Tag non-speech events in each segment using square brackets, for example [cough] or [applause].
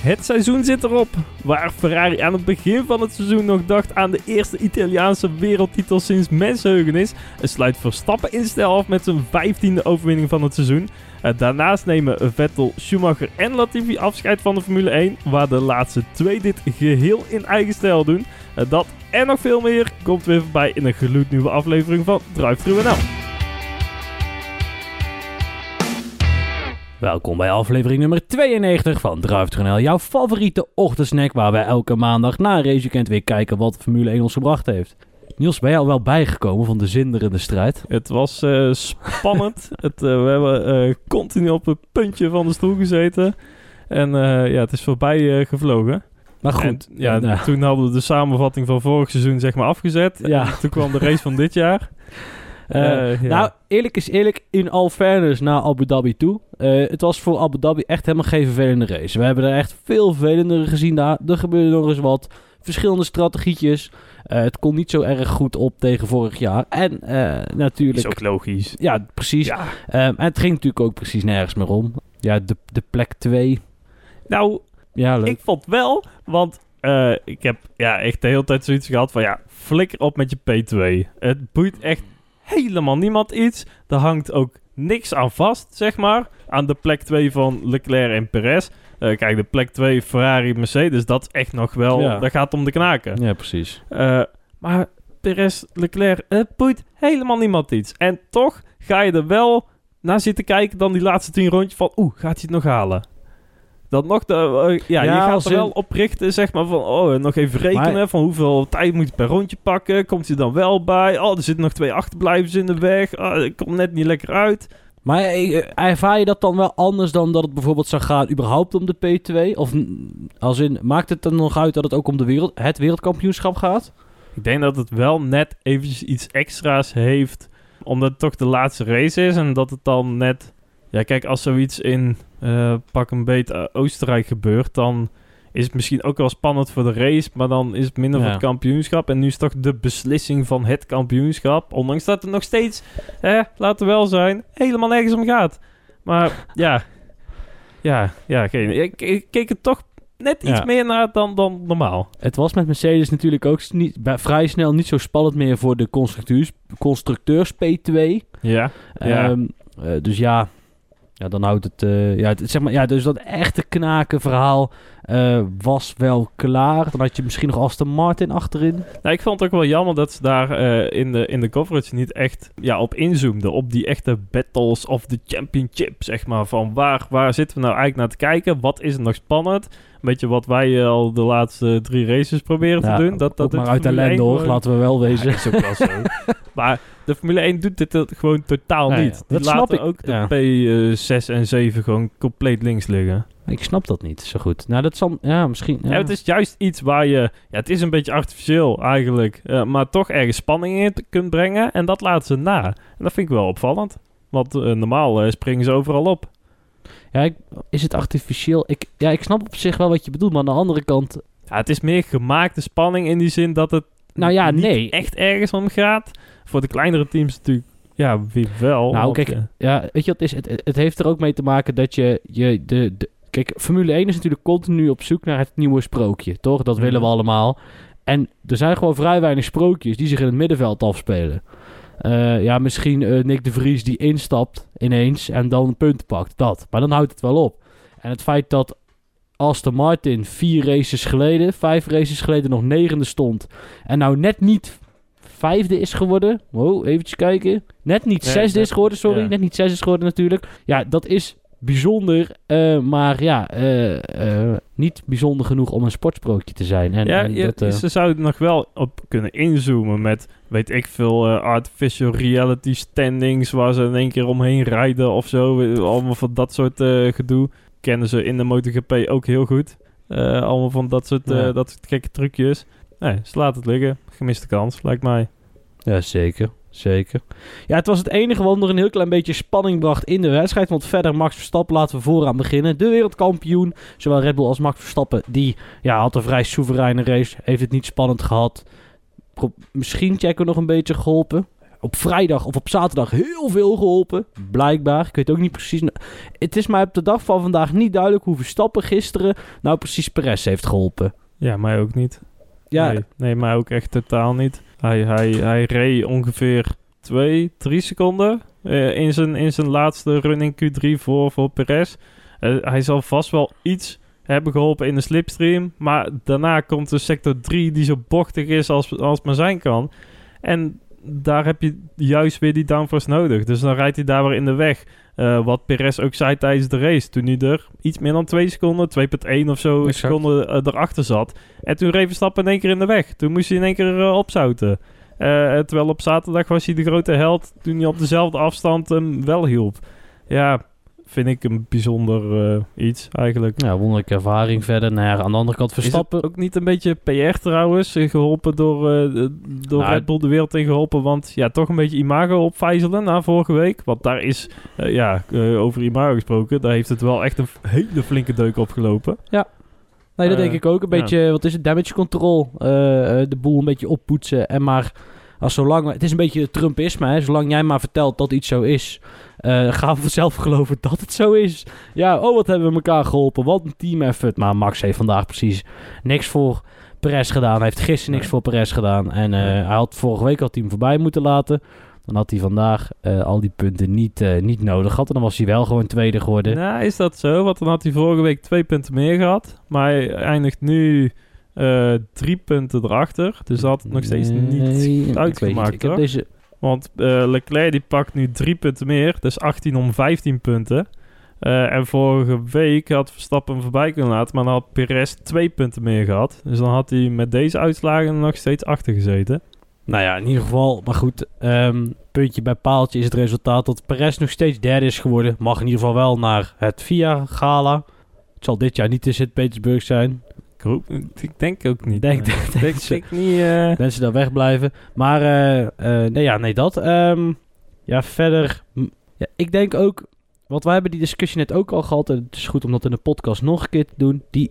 Het seizoen zit erop. Waar Ferrari aan het begin van het seizoen nog dacht aan de eerste Italiaanse wereldtitel sinds mensheugenis, sluit Verstappen in stijl af met zijn vijftiende overwinning van het seizoen. Eh, daarnaast nemen Vettel, Schumacher en Latifi afscheid van de Formule 1, waar de laatste twee dit geheel in eigen stijl doen. Eh, Dat en nog veel meer komt weer voorbij in een gloednieuwe aflevering van Drive Thru NL. Welkom bij aflevering nummer 92 van Drive jouw favoriete ochtendsnack waar wij elke maandag na een raceweekend weer kijken wat Formule 1 ons gebracht heeft. Niels, ben je al wel bijgekomen van de zinderende strijd? Het was eh, spannend. [laughs] het, eh, we hebben eh, continu op het puntje van de stoel gezeten. En ja, het is voorbij gevlogen. Maar goed, En, ja, toen hadden we de samenvatting van vorig seizoen zeg maar afgezet. Ja. En toen kwam de race van dit jaar. [laughs] eh, eh, ja. Nou, eerlijk is eerlijk, in all fairness naar Abu Dhabi toe. eh, het was voor Abu Dhabi echt helemaal geen vervelende race. We hebben er echt veel vervelendere gezien daar. Er gebeurde nog eens wat. Verschillende strategietjes. Het kon niet zo erg goed op tegen vorig jaar. En natuurlijk... is ook logisch. Ja, precies. Ja. Ehm, en het ging natuurlijk ook precies nergens meer om. Ja, de, de plek 2. Nou, Ja, leuk. ik vond wel, want ik heb ja, echt de hele tijd zoiets gehad van ja, flikker op met je P2. Het boeit echt helemaal niemand iets. Er hangt ook niks aan vast, zeg maar, aan de plek 2 van Leclerc en Perez. Eh, kijk, de plek 2 Ferrari Mercedes, dat is echt nog wel, Ja. dat gaat om de knaken. Ja, precies. Eh, maar Perez, Leclerc, het boeit helemaal niemand iets. En toch ga je er wel naar zitten kijken dan die laatste tien rondjes van... Oeh, gaat hij het nog halen? Dat nog de... eh, ja, Ja, je gaat er wel in- op richten, zeg maar, van... Oh, nog even rekenen Maar- van hoeveel tijd moet je per rondje pakken. Komt hij dan wel bij? Oh, er zitten nog twee achterblijvers in de weg. Oh, ik kom net niet lekker uit. Maar eh, ervaar je dat dan wel anders dan dat het bijvoorbeeld zou gaan überhaupt om de P2? Of mm, als in, maakt het er nog uit dat het ook om de wereld, het wereldkampioenschap gaat? Ik denk dat het wel net eventjes iets extra's heeft. Omdat het toch de laatste race is. En dat het dan net... Ja, kijk, als zoiets in eh, pak een beet eh, Oostenrijk gebeurt... dan is het misschien ook wel spannend voor de race... maar dan is het minder Ja. voor het kampioenschap. En nu is toch de beslissing van het kampioenschap... ondanks dat het nog steeds, eh, laten we wel zijn... helemaal nergens om gaat. Maar [laughs] ja... Ja, ja, geen, ik, ik keek er toch net iets Ja. meer naar dan, dan normaal. Het was met Mercedes natuurlijk ook niet, bij- vrij snel niet zo spannend meer voor de constructeurs, constructeurs P2. Ja, ja. Ehm, eh, dus ja, ja, dan houdt het, eh, ja, het, zeg maar, ja, dus dat echte knaken verhaal eh, was wel klaar. Dan had je misschien nog Aston Martin achterin. Nou, ik vond het ook wel jammer dat ze daar eh, in, de, in de coverage niet echt ja, op inzoomden. Op die echte battles of the championship, zeg maar. Van waar, waar zitten we nou eigenlijk naar te kijken? Wat is er nog spannend? Een beetje wat wij al de laatste drie races proberen Ja, te doen. Dat, dat ook maar uit Formule ellende 1 hoor, laten we wel Ja, wezen. is ook wel zo. [laughs] [laughs] maar de Formule 1 doet dit eh, gewoon totaal Nee, niet. Die dat snap ik, ook de ja. P6 en 7 gewoon compleet links liggen. Ik snap dat niet zo goed. Nou, dat zal, ja, misschien. Ja. Ja, het is juist iets waar je... Ja, het is een beetje artificieel eigenlijk. eh, maar toch ergens spanning in kunt brengen. En dat laten ze na. En dat vind ik wel opvallend. Want eh, normaal eh, springen ze overal op. Ja, ik- is het artificieel? Ik, ja, ik snap op zich wel wat je bedoelt, maar aan de andere kant... Ja, het is meer gemaakte spanning in die zin dat het Nou ja, nee. echt ergens om gaat. Voor de kleinere teams natuurlijk... Ja, wie wel. Nou, kijk, eh, Ja, weet je wat het is? Het, het heeft er ook mee te maken dat je, je de, de... Kijk, Formule 1 is natuurlijk continu op zoek naar het nieuwe sprookje, toch? Dat willen we Mhm. allemaal. En er zijn gewoon vrij weinig sprookjes die zich in het middenveld afspelen. Eh, ja, misschien eh, Nick de Vries die instapt ineens en dan punten pakt. Dat. Maar dan houdt het wel op. En het feit dat Aston Martin vier races geleden, vijf races geleden nog negende stond. En nou net niet vijfde is geworden. Wow, eventjes kijken. Net niet Nee, zesde net- is geworden, sorry. ja. Net niet zesde is geworden natuurlijk. Ja, dat is bijzonder. eh, maar ja, eh, eh, niet bijzonder genoeg om een sportsprookje te zijn. En, ja, en ja, dat, ze zouden nog wel op kunnen inzoomen met, weet ik veel, artificial reality standings waar ze in één keer omheen rijden of zo. Allemaal van dat soort gedoe. Kennen ze in de MotoGP ook heel goed. Allemaal van dat soort, Ja. dat soort gekke trucjes. Nee, ze laten het liggen. Gemiste kans, lijkt mij. Ja, zeker. Zeker. Ja, het was het enige wat nog een heel klein beetje spanning bracht in de wedstrijd. Want verder Max Verstappen, laten we vooraan beginnen. De wereldkampioen, zowel Red Bull als Max Verstappen, die ja, had een vrij soevereine race. Heeft het niet spannend gehad. Pro- Misschien Checo nog een beetje geholpen. op vrijdag of op zaterdag heel veel geholpen. Blijkbaar. Ik weet ook niet precies. Het is mij op de dag van vandaag niet duidelijk hoe Verstappen gisteren nou precies Perez heeft geholpen. Ja, mij ook niet. Ja, Nee, nee, mij ook echt totaal niet. Hij, hij, hij reed ongeveer 2, 3 seconden eh, in, zijn, in zijn laatste run in Q3 voor, voor Perez. Eh, hij zal vast wel iets hebben geholpen in de slipstream. Maar daarna komt de sector 3 die zo bochtig is als, als maar zijn kan. En daar heb je juist weer die downforce nodig. Dus dan rijdt hij daar weer in de weg. Eh, wat Perez ook zei tijdens de race. Toen hij er iets meer dan 2 seconden, 2,1 of zo Exact. seconden eh, erachter zat. En toen reed Verstappen in één keer in de weg. Toen moest hij in één keer eh, opzouten. Terwijl op zaterdag was hij de grote held toen hij op dezelfde afstand hem wel hielp. Ja, vind ik een bijzonder eh, iets eigenlijk. ja wonderlijke ervaring verder. Nou ja, aan de andere kant Verstappen. ook niet een beetje PR trouwens? eh, Geholpen door, eh, door Nou, Red Bull de wereld in geholpen. Want ja, toch een beetje imago opvijzelen na vorige week. Want daar is, ja, over imago gesproken. Daar heeft het wel echt een hele flinke deuk opgelopen. Nee, dat denk ik ook. Een ja. beetje, wat is het, damage control. De boel een beetje oppoetsen. En maar, als zolang, het is een beetje Trumpisme, hè. Zolang jij maar vertelt dat iets zo is, eh, gaan [laughs] we zelf geloven dat het zo is. Ja, oh, wat hebben we elkaar geholpen. Wat een team effort. Maar Max heeft vandaag precies niks voor Perez gedaan. Hij heeft gisteren niks Nee. voor Perez gedaan. En eh, Nee. hij had vorige week al het team voorbij moeten laten. Dan had hij vandaag eh, al die punten niet, eh, niet nodig gehad. En dan was hij wel gewoon tweede geworden. Nou, is dat zo? Want dan had hij vorige week twee punten meer gehad. Maar hij eindigt nu eh, drie punten erachter. Dus dat had het nog steeds Nee, ik niet niet. uitgemaakt, Ik heb hoor. deze... Want eh, Leclerc die pakt nu drie punten meer. Dus 18 om 15 punten. Eh, en vorige week had Verstappen hem voorbij kunnen laten. Maar dan had Perez twee punten meer gehad. Dus dan had hij met deze uitslagen nog steeds achter gezeten. Nou ja, in ieder geval. Maar goed, ehm, puntje bij paaltje is het resultaat dat Perez nog steeds derde is geworden. Mag in ieder geval wel naar het VIA Gala. Het zal dit jaar niet in Sint-Petersburg zijn. Ik, hoop, ik denk ook niet. [laughs] Denk- nee. denk- Ik denk, denk- niet... eh, Mensen daar wegblijven. Maar eh, eh, nee, ja, nee, dat. Ehm, ja, verder. Ja, ik denk ook. Want wij hebben die discussie net ook al gehad. En het is goed om dat in de podcast nog een keer te doen. Die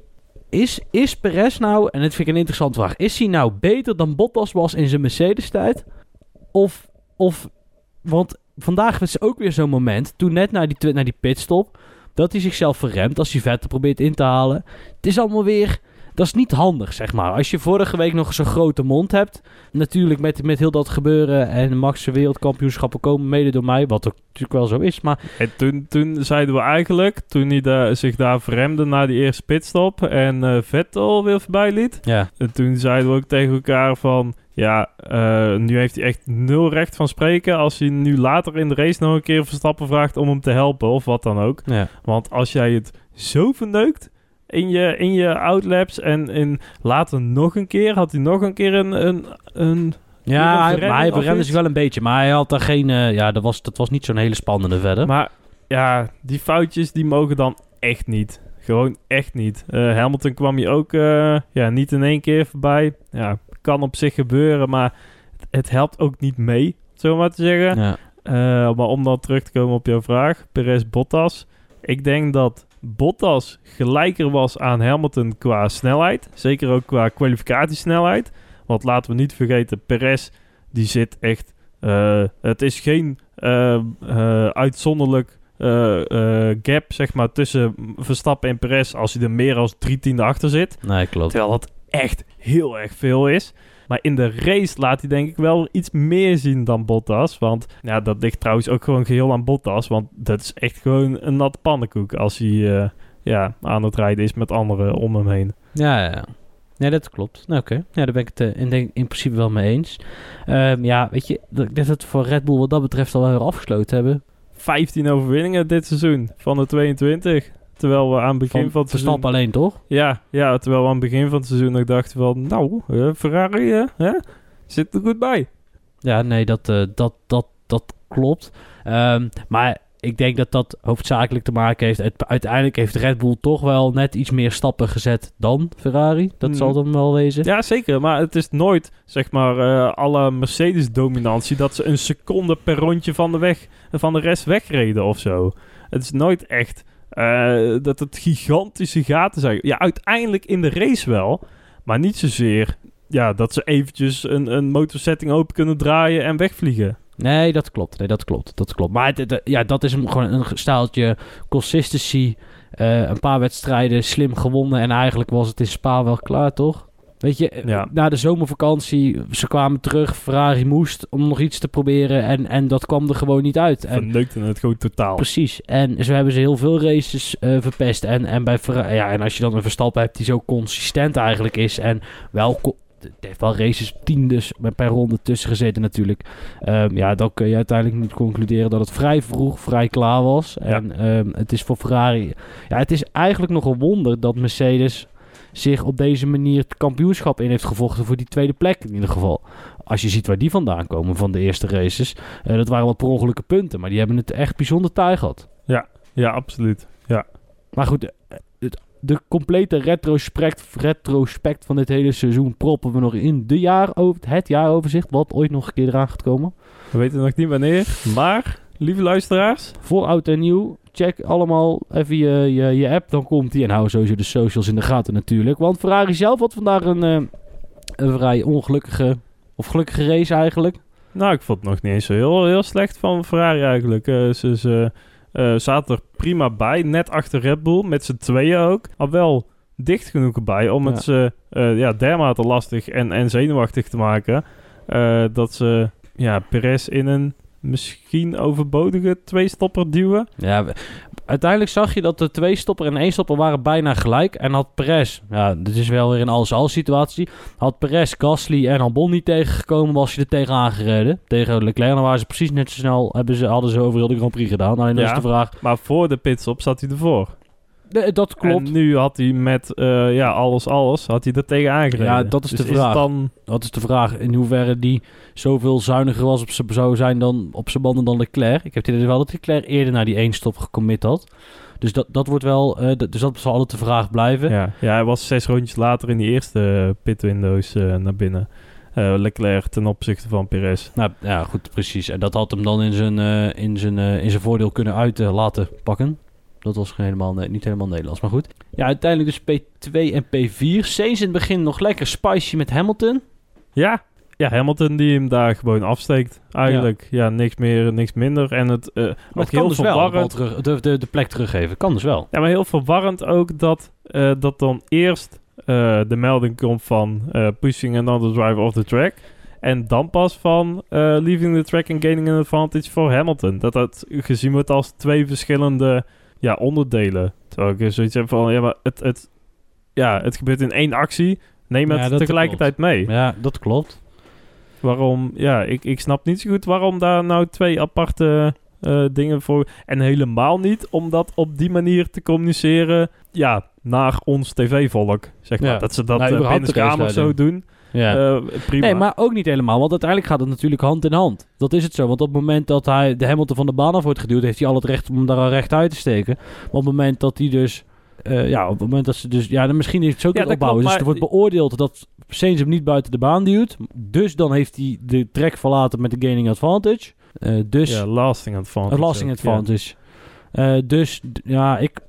is, is Perez nou, en dat vind ik een interessante vraag. Is hij nou beter dan Bottas was in zijn Mercedes-tijd? Of, of, want vandaag was ook weer zo'n moment. Toen net naar die, naar die pitstop. Dat hij zichzelf verremt als hij Vettel probeert in te halen. Het is allemaal weer. Dat is niet handig, zeg maar. Als je vorige week nog zo'n grote mond hebt. Natuurlijk met, met heel dat gebeuren. En Max' wereldkampioenschappen komen mede door mij. Wat ook natuurlijk wel zo is. Maar En toen, toen zeiden we eigenlijk, toen hij daar- zich daar verremde na die eerste pitstop en eh, Vettel weer voorbij liet. ja, En toen zeiden we ook tegen elkaar van, ja, eh, nu heeft hij echt nul recht van spreken als hij nu later in de race nog een keer Verstappen vraagt om hem te helpen of wat dan ook. ja. Want als jij het zo verneukt in je, in je outlaps en in later nog een keer, had hij nog een keer een, een, een Ja, hij, maar hij beremde zich wel een beetje. Maar hij had daar geen... eh, ja, dat was, dat was niet zo'n hele spannende verder. Maar ja, die foutjes die mogen dan echt niet. Gewoon echt niet. Eh, Hamilton kwam hier ook eh, ja, niet in één keer voorbij. Ja, kan op zich gebeuren, maar het, het helpt ook niet mee, zo maar te zeggen. ja. Maar om dan terug te komen op jouw vraag, Perez-Bottas. Ik denk dat Bottas gelijker was aan Hamilton qua snelheid. Zeker ook qua kwalificatiesnelheid. Want laten we niet vergeten, Perez die zit echt... eh, het is geen eh, eh, uitzonderlijk gap zeg maar, tussen Verstappen en Perez... als hij er meer dan drie tienden achter zit. Nee, klopt. Terwijl dat echt heel erg veel is. Maar in de race laat hij denk ik wel iets meer zien dan Bottas. Want ja, dat ligt trouwens ook gewoon geheel aan Bottas. Want dat is echt gewoon een natte pannenkoek als hij eh, ja, aan het rijden is met anderen om hem heen. Ja, ja. Nee, dat klopt. Nou, Oké, ja, daar ben ik het eh, in, denk, in principe wel mee eens. Ehm, ja, weet je, dat- ik denk dat we voor Red Bull wat dat betreft al weer afgesloten hebben. 15 overwinningen dit seizoen van de 22. Terwijl we aan het begin van, Van het seizoen... Alleen, toch? Ja, ja, terwijl we aan het begin van het seizoen nog dachten van... Nou, eh, Ferrari eh, hè, zit er goed bij. Ja, nee, dat, eh, dat, dat, dat klopt. Ehm, maar ik denk dat dat hoofdzakelijk te maken heeft. Het, uiteindelijk heeft Red Bull toch wel net iets meer stappen gezet dan Ferrari. Dat Mm. zal dan wel wezen. Ja, zeker. Maar het is nooit, zeg maar, alle Mercedes-dominantie... dat ze een seconde per rondje van de, weg, van de rest wegreden of zo. Het is nooit echt eh, dat het gigantische gaten zijn. Ja, uiteindelijk in de race wel. Maar niet zozeer ja, dat ze eventjes een, een motorsetting open kunnen draaien en wegvliegen. Nee, dat klopt. Nee, dat klopt. Dat klopt. Maar ja, dat is hem gewoon een staaltje consistency. eh, een paar wedstrijden slim gewonnen. En eigenlijk was het in Spa wel klaar, toch? Weet je, Ja. na de zomervakantie, ze kwamen terug. Ferrari moest om nog iets te proberen. En, en dat kwam er gewoon niet uit. En Verneukte het gewoon totaal. Precies. En zo hebben ze heel veel races eh, verpest. En, en, bij Ferra- ja, en als je dan een Verstappen hebt die zo consistent eigenlijk is. En wel... Het heeft wel races tiendes per ronde tussen gezeten natuurlijk. Ehm, ja, dan kun je uiteindelijk niet concluderen dat het vrij vroeg, vrij klaar was. En ehm, het is voor Ferrari... Ja, het is eigenlijk nog een wonder dat Mercedes zich op deze manier het kampioenschap in heeft gevochten voor die tweede plek in ieder geval. Als je ziet waar die vandaan komen van de eerste races. eh, dat waren wel per ongelukken punten, maar die hebben het echt bijzonder taai gehad. Ja, absoluut. Maar goed, eh, het, de complete retrospect, retrospect van dit hele seizoen proppen we nog in de jaar over, het jaaroverzicht, wat ooit nog een keer eraan gaat komen. We weten nog niet wanneer. Maar, lieve luisteraars, Voor oud en nieuw, check allemaal even je, je, je app, dan komt die. En hou sowieso de socials in de gaten natuurlijk. Want Ferrari zelf had vandaag een, eh, een vrij ongelukkige, of gelukkige race eigenlijk. Nou, ik vond het nog niet eens zo heel, heel slecht van Ferrari eigenlijk. Eh, ze ze eh, zaten er prima bij, net achter Red Bull, met z'n tweeën ook. Al wel dicht genoeg erbij om Ja. het ze ja, dermate lastig en, en zenuwachtig te maken. dat ze ja, Perez in een misschien overbodige twee-stopper duwen. Ja, uiteindelijk zag je dat de twee stopper en één stopper waren bijna gelijk. En had Perez, ja, dit is wel weer een alles-alles situatie. Had Perez, Gasly en Albon niet tegengekomen, was je er tegen aangereden. Tegen Leclerc, dan waren ze precies net zo snel, hebben ze, hadden ze over heel de Grand Prix gedaan. Alleen Ja. is de vraag, Maar voor de pitstop zat hij ervoor. Nee, dat klopt. En nu had hij met eh, ja, alles, alles, had hij er tegen aangereden. Ja, dat is Dus de vraag. dan, Dat is de vraag in hoeverre die zoveel zuiniger was op zijn zou zijn dan op zijn banden dan Leclerc. Ik heb het idee wel dat Leclerc eerder naar die één stop gecommit had. Dus dat, dat wordt wel, eh, dus dat zal altijd de vraag blijven. Ja, ja, hij was zes rondjes later in die eerste eh, pitwindows eh, naar binnen. Eh, Leclerc ten opzichte van Perez. Nou ja, goed, precies. En dat had hem dan in zijn, eh, in zijn, eh, in zijn voordeel kunnen uit laten pakken. Dat was geen helemaal, niet helemaal Nederlands, maar goed. Ja, uiteindelijk dus P2 en P4. Sainz in het begin nog lekker spicy met Hamilton. Ja, ja, Hamilton die hem daar gewoon afsteekt. Eigenlijk, ja, niks meer, niks minder. En het eh Maar ook het kan heel dus wel verwarrend. terug, de, de, de plek teruggeven. Kan dus wel. Ja, maar heel verwarrend ook dat, eh, dat dan eerst eh, de melding komt van eh, pushing another driver off the track. En dan pas van eh, leaving the track and gaining an advantage voor Hamilton. Dat dat gezien wordt als twee verschillende ja, onderdelen. Terwijl ik zoiets heb van, ja, maar het, het, ja, het gebeurt in één actie. Neem het Ja, tegelijkertijd mee. Ja, dat klopt. Waarom, ja, ik, ik snap niet zo goed waarom daar nou twee aparte eh, dingen voor. En helemaal niet om dat op die manier te communiceren, ja, naar ons tv-volk. Zeg maar. Ja. Dat ze dat Nou, überhaupt binnen de kamer zo doen. Ja. eh, prima. Nee, maar ook niet helemaal. Want uiteindelijk gaat het natuurlijk hand in hand. Dat is het zo. Want op het moment dat hij de Hamilton van de baan af wordt geduwd, heeft hij al het recht om hem daar al recht uit te steken. Maar op het moment dat hij dus. eh, ja, op het moment dat ze dus. Ja, dan misschien is het zo Ja, kunnen opbouwen. klopt, dus er wordt beoordeeld dat Sainz hem niet buiten de baan duwt. Dus dan heeft hij de track verlaten met de gaining advantage. Eh, dus. ja, lasting advantage. lasting advantage. Dus ja, ik.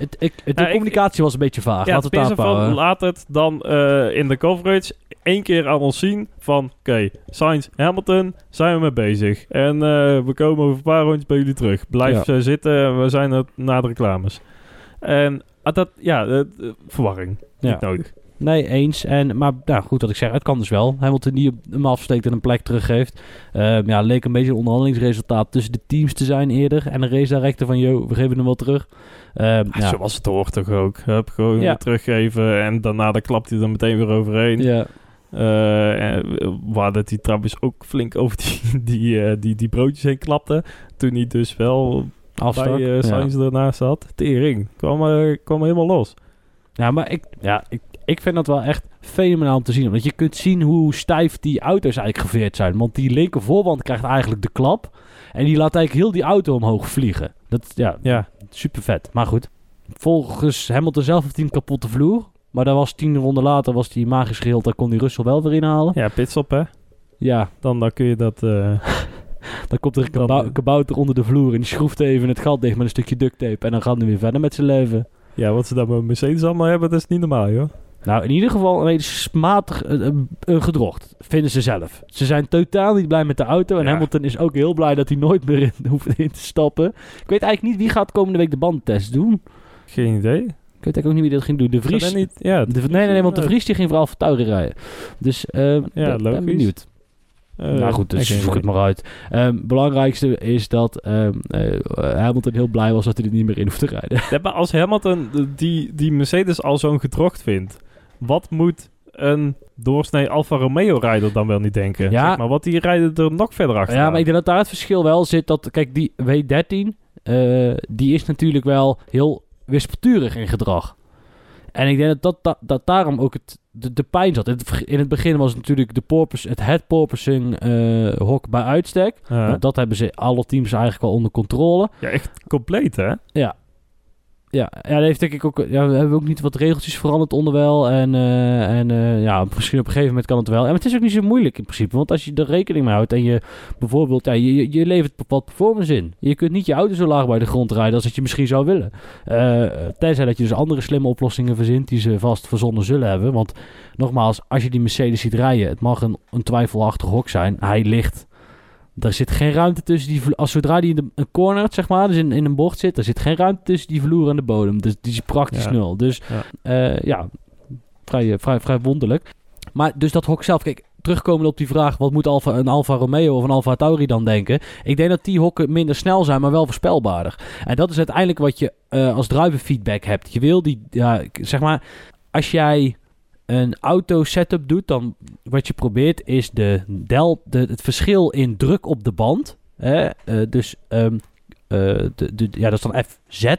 Het, ik, het, de ik- communicatie was een beetje vaag. Ja, Laat het van, laat het dan eh, in de coverage één keer aan ons zien van... Oké, Sainz, Hamilton, zijn we mee bezig. En eh, we komen over een paar rondjes bij jullie terug. Blijf Ja. eh, zitten, we zijn er na de reclames. En ah, dat, ja, verwarring. Ja. Niet nodig. Nee, eens. En, maar nou, goed dat ik zeg, het kan dus wel. Hamilton die hem afsteekt en een plek teruggeeft. Ehm ja, leek een beetje een onderhandelingsresultaat tussen de teams te zijn eerder. En de race director van, yo, we geven hem wel terug. Ehm, Ah, ja. Zo was het hoort toch ook. Hup, gewoon Ja. teruggeven. En daarna dan klapt hij er meteen weer overheen. ja. Eh, waar dat hij trouwens ook flink over die, [laughs] die, eh, die, die broodjes heen klapte. Toen hij dus wel Afstak. bij eh ja. Sainz ernaast zat. Tering. Kwam, kwam helemaal los. ja, maar ik, ja, ik, ik vind dat wel echt fenomenaal om te zien. Want je kunt zien hoe stijf die auto's eigenlijk geveerd zijn. Want die linker voorband krijgt eigenlijk de klap. En die laat eigenlijk heel die auto omhoog vliegen. Dat, ja, Ja, super vet. Maar goed. Volgens Hamilton zelf heeft hij een kapotte vloer. Maar daar was tien ronden later was die magisch geheeld. Daar kon die Russell wel weer inhalen. ja pitstop hè. Ja, Dan, dan kun je dat... eh, [laughs] dan komt er een Dan, kabou- eh, kabouter onder de vloer. En die schroeft even het gat dicht met een stukje duct tape. En dan gaat hij weer verder met zijn leven. ja, wat ze daar met Mercedes allemaal hebben, dat is niet normaal joh. Nou, in ieder geval een beetje smatig uh, uh, gedrocht, vinden ze zelf. Ze zijn totaal niet blij met de auto. En Ja. Hamilton is ook heel blij dat hij nooit meer in, [laughs] hoeft in te stappen. Ik weet eigenlijk niet wie gaat komende week de bandentest doen. Geen idee. Ik weet eigenlijk ook niet wie dat ging doen. De Vries. Niet, ja, De, nee, nee, nee, want de Vries die ging vooral voor rijden. Dus eh Ja, ben- benieuwd. eh, nou goed, dus zoek het maar uit. Ehm belangrijkste is dat ehm eh, Hamilton heel blij was dat hij er niet meer in hoeft te rijden. Ja, maar als Hamilton die, die Mercedes al zo'n gedrocht vindt, wat moet een doorsnee Alfa Romeo-rijder dan wel niet denken? Ja. Zeg maar wat die rijden er nog verder achter. Ja, maar ik denk dat daar het verschil wel zit. Dat, kijk, die W13, eh, die is natuurlijk wel heel wispelturig in gedrag. En ik denk dat, dat, dat, dat daarom ook het, de, de pijn zat. In het, v- in het begin was het natuurlijk de porpoise, het head porpoising eh, hok bij uitstek. Nou, dat hebben ze alle teams eigenlijk wel onder controle. ja, echt compleet, hè? Ja, ja, dat heeft denk ik ook. Ja, we hebben ook niet wat regeltjes veranderd onderwijl. En, eh, en eh, ja, misschien op een gegeven moment kan het wel. En het is ook niet zo moeilijk in principe. Want als je er rekening mee houdt en je bijvoorbeeld, ja, je, je- levert wat performance in. Je kunt niet je auto zo laag bij de grond rijden als dat je misschien zou willen. Eh, tenzij dat je dus andere slimme oplossingen verzint die ze vast verzonnen zullen hebben. Want nogmaals, als je die Mercedes ziet rijden, het mag een, een twijfelachtig hok zijn. Hij ligt. Er zit geen ruimte tussen die... Als zodra die in de, een corner, zeg maar, dus in, in een bocht zit... er zit geen ruimte tussen die vloer en de bodem. Dus die is praktisch Ja. nul. Dus Ja. ja, ja vrij, eh, vrij, vrij wonderlijk. Maar dus dat hok zelf... Kijk, terugkomen op die vraag... wat moet Alfa, een Alfa Romeo of een Alfa Tauri dan denken? Ik denk dat die hokken minder snel zijn, maar wel voorspelbaarder. En dat is uiteindelijk wat je eh, als driver feedback hebt. Je wil die... Ja, zeg maar, als jij een auto setup doet, dan wat je probeert is de del, de, het verschil in druk op de band. Hè? eh, dus ehm, eh, de, ja, dat is dan FZ.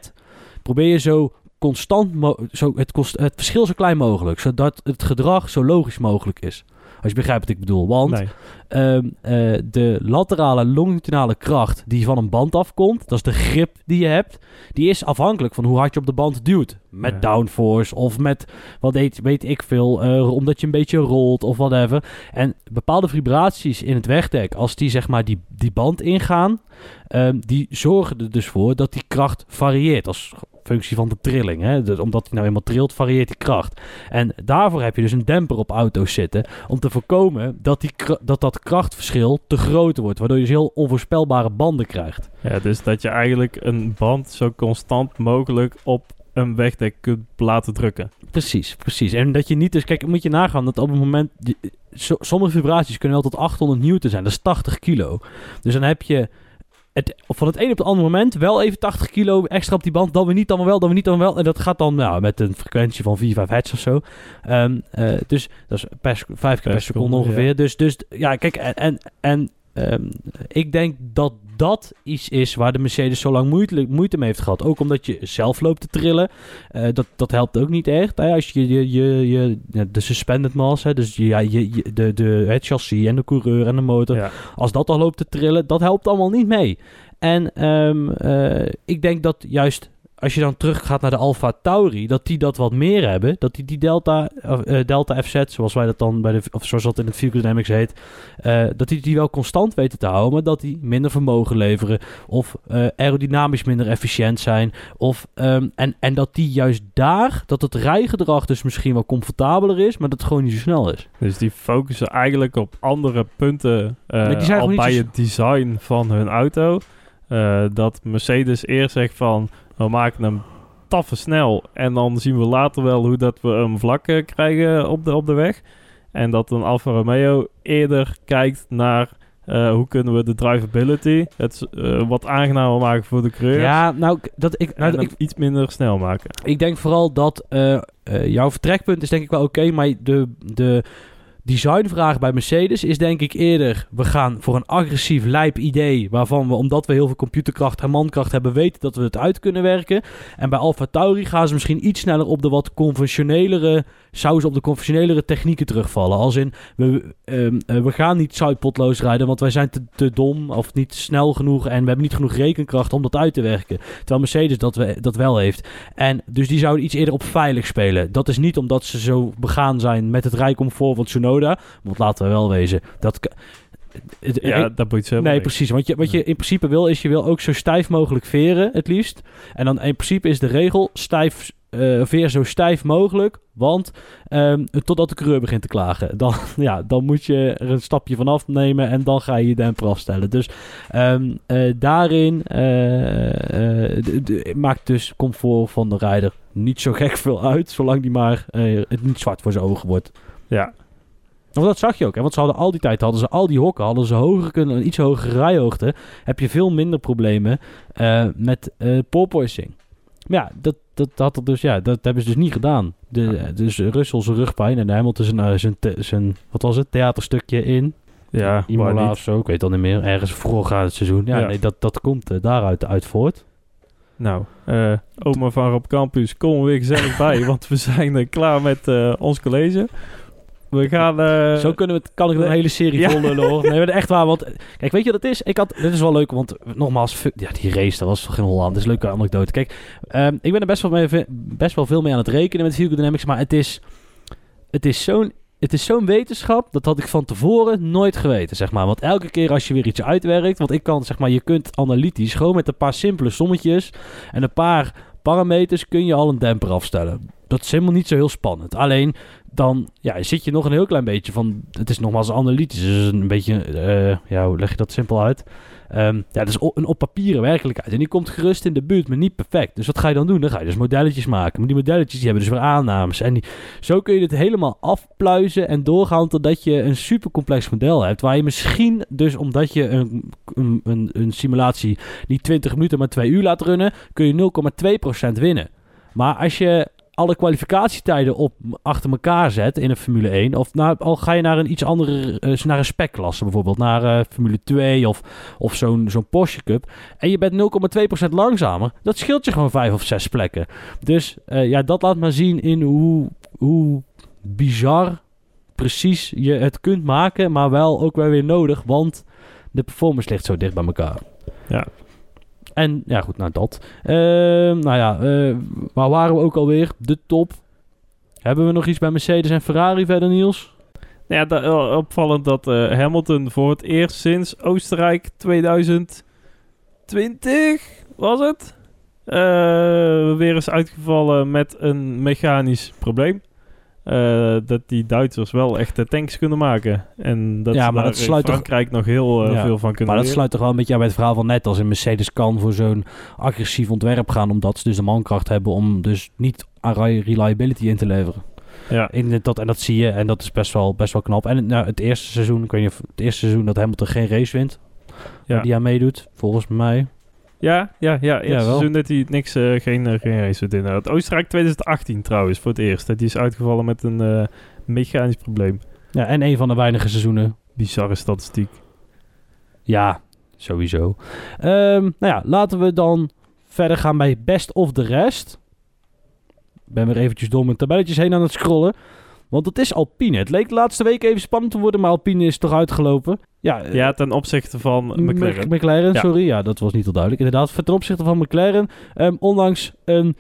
Probeer je zo constant, zo het, kost, het verschil zo klein mogelijk, zodat het gedrag zo logisch mogelijk is. Als je begrijpt wat ik bedoel. Want Nee. Ehm, eh, de laterale longitudinale kracht die van een band afkomt, dat is de grip die je hebt, die is afhankelijk van hoe hard je op de band duwt. Met Ja. downforce of met, wat weet, weet ik veel, eh, omdat je een beetje rolt of whatever. En bepaalde vibraties in het wegdek, als die zeg maar die, die band ingaan, ehm, die zorgen er dus voor dat die kracht varieert als functie van de trilling. Hè? Dus omdat die nou eenmaal trilt, varieert die kracht. En daarvoor heb je dus een demper op auto's zitten om te voorkomen dat, die, dat dat krachtverschil te groot wordt. Waardoor je dus heel onvoorspelbare banden krijgt. Ja, dus dat je eigenlijk een band zo constant mogelijk op een wegdek kunt laten drukken. Precies, precies. En dat je niet dus... Kijk, moet je nagaan dat op het moment... sommige vibraties kunnen wel tot 800 newton zijn. Dat is 80 kilo. Dus dan heb je... Het, van het een op het andere moment wel even 80 kilo extra op die band. Dan weer niet, dan weer wel, dan weer niet, dan weer wel. En dat gaat dan nou, met een frequentie van 4, 5 hertz of zo. Ehm, eh, dus dat is per, sec- vijf keer per, Per seconde seconde, ongeveer. Dus, dus ja, kijk, en, en, en ehm, ik denk dat dat iets is waar de Mercedes zo lang moeite, moeite mee heeft gehad. Ook omdat je zelf loopt te trillen. Eh, dat, dat helpt ook niet echt. Hè? Als je, je, je, je de suspended mass, hè, dus ja, je, je- de, de, het chassis en de coureur en de motor, Ja. als dat al loopt te trillen, dat helpt allemaal niet mee. En ehm, eh, ik denk dat juist als je dan teruggaat naar de Alfa Tauri, dat die dat wat meer hebben. Dat die die Delta, eh, Delta FZ, zoals wij dat dan bij de, of zoals dat in het Vehicle Dynamics heet, eh, dat die die wel constant weten te houden, maar dat die minder vermogen leveren of eh, aerodynamisch minder efficiënt zijn. Of, ehm, en, en dat die juist daar, dat het rijgedrag dus misschien wel comfortabeler is, maar dat het gewoon niet zo snel is. Dus die focussen eigenlijk op andere punten Nee, al bij het design van hun auto. Dat Mercedes eerst zegt van, we maken hem taffe snel en dan zien we later wel hoe dat we hem vlak eh, krijgen op de, op de weg. En dat een Alfa Romeo eerder kijkt naar eh, hoe kunnen we de drivability het eh, wat aangenamer maken voor de coureur. Ja, nou, dat ik, nou, ik, iets minder snel maken. Ik denk vooral dat jouw vertrekpunt is denk ik wel oké, maar de, de designvraag bij Mercedes is denk ik eerder, we gaan voor een agressief lijp idee, waarvan we, omdat we heel veel computerkracht en mankracht hebben, weten dat we het uit kunnen werken. En bij Alfa Tauri gaan ze misschien iets sneller op de wat conventionelere, zouden ze op de conventionelere technieken terugvallen. Als in, we, ehm, eh, we gaan niet zuidpotloos rijden, want wij zijn te, te dom of niet snel genoeg en we hebben niet genoeg rekenkracht om dat uit te werken. Terwijl Mercedes dat, we, dat wel heeft. En dus die zouden iets eerder op veilig spelen. Dat is niet omdat ze zo begaan zijn met het rijcomfort van Tsunoda. Want laten we wel wezen, dat, Ja, dat boeit ze Nee, precies. Want je, wat je in principe wil, is je wil ook zo stijf mogelijk veren, het liefst. En dan in principe is de regel stijf, eh, veer zo stijf mogelijk. Want ehm, totdat de coureur begint te klagen. [laughs] Dan, ja, dan moet je er een stapje van afnemen en dan ga je je demper afstellen. Dus ehm, eh, daarin d- maakt dus comfort van de rijder niet zo gek veel uit. Zolang die maar het niet zwart voor zijn ogen wordt. Ja, Want dat zag je ook, hè? want ze hadden al die tijd, hadden ze al die hokken, hadden ze hoger kunnen, een iets hogere rijhoogte, heb je veel minder problemen eh, met eh porpoising. Maar ja, dat, dat had er dus, ja, dat hebben ze dus niet gedaan. De, dus Russell zijn rugpijn en Hamilton zijn, eh, zijn, zijn, wat was het, theaterstukje in ja Imola of zo, ik weet al niet meer, ergens vroeg aan het seizoen. Ja, Ja. nee, dat, dat komt eh, daaruit uit voort. Nou, eh, oma van Rob Campus, kom er weer gezellig bij, [laughs] want we zijn eh, klaar met eh, ons college. We gaan... eh, Zo kunnen we het, kan ik een hele serie Ja. vol lullen hoor. [laughs] Nee, maar echt waar. Want kijk, weet je wat het is? Ik had, dit is wel leuk, want nogmaals, ja, die race, dat was toch geen Holland. Dat is een leuke anekdote. Kijk, ehm, ik ben er best wel, mee, best wel veel mee aan het rekenen met Vehicle Dynamics, maar het is, het is zo'n het is zo'n wetenschap, dat had ik van tevoren nooit geweten, zeg maar. Want elke keer als je weer iets uitwerkt, want ik kan, zeg maar, je kunt analytisch, gewoon met een paar simpele sommetjes en een paar parameters kun je al een demper afstellen. Dat is helemaal niet zo heel spannend. Alleen, dan ja, zit je nog een heel klein beetje van... Het is nogmaals analytisch, dus een beetje... eh, ja, hoe leg je dat simpel uit? Ehm, ja, dat is een op papieren werkelijkheid. En die komt gerust in de buurt, maar niet perfect. Dus wat ga je dan doen? Dan ga je dus modelletjes maken. Maar die modelletjes die hebben dus weer aannames. En die, zo kun je het helemaal afpluizen en doorgaan... totdat je een super complex model hebt. Waar je misschien dus, omdat je een, een, een, een simulatie... niet 20 minuten, maar 2 uur laat runnen... kun je 0,2% winnen. Maar als je alle kwalificatietijden op achter elkaar zet in een Formule 1. Of nou, al ga je naar een iets andere, eh, naar een specklasse bijvoorbeeld, naar eh, Formule 2 of, of zo'n zo'n Porsche Cup. En je bent 0,2% langzamer. Dat scheelt je gewoon vijf of zes plekken. Dus eh, ja, dat laat maar zien in hoe, hoe bizar precies je het kunt maken, maar wel ook wel weer nodig, want de performance ligt zo dicht bij elkaar. Ja. En ja, goed, nou dat. Ehm, nou ja, eh, waar waren we ook alweer? De top. Hebben we nog iets bij Mercedes en Ferrari verder, Niels? Nou ja, opvallend dat eh, Hamilton voor het eerst sinds Oostenrijk 2020 was het. eh, weer is uitgevallen met een mechanisch probleem. Eh, dat die Duitsers wel echt de tanks kunnen maken. En dat Ja, maar dat sluit in toch- Frankrijk nog heel eh, Ja, veel van kunnen Maar dat leren. sluit toch wel een beetje aan bij het verhaal van net als een Mercedes kan voor zo'n agressief ontwerp gaan, omdat ze dus de mankracht hebben om dus niet aan reliability in te leveren. Ja. In dat, en dat zie je en dat is best wel, best wel knap. En nou, het eerste seizoen, ik weet niet of het eerste seizoen dat Hamilton geen race wint, Ja. die aan meedoet, volgens mij. Ja, ja, ja. Eerste wel. seizoen dat hij niks, eh, geen, eh, geen race inderdaad. Oostenrijk 2018 trouwens, voor het eerst. Dat die is uitgevallen met een eh, mechanisch probleem. Ja, en een van de weinige seizoenen Bizarre statistiek. Ja, sowieso. Ehm, nou ja, laten we dan verder gaan bij Best of the Rest. Ik ben weer eventjes door mijn tabelletjes heen aan het scrollen. Want het is Alpine. Het leek de laatste week even spannend te worden, maar Alpine is toch uitgelopen. Ja, eh, Ja, ten opzichte van McLaren. Mc- McLaren, sorry. Ja, dat was niet heel duidelijk. Inderdaad, ten opzichte van McLaren. ehm, ondanks een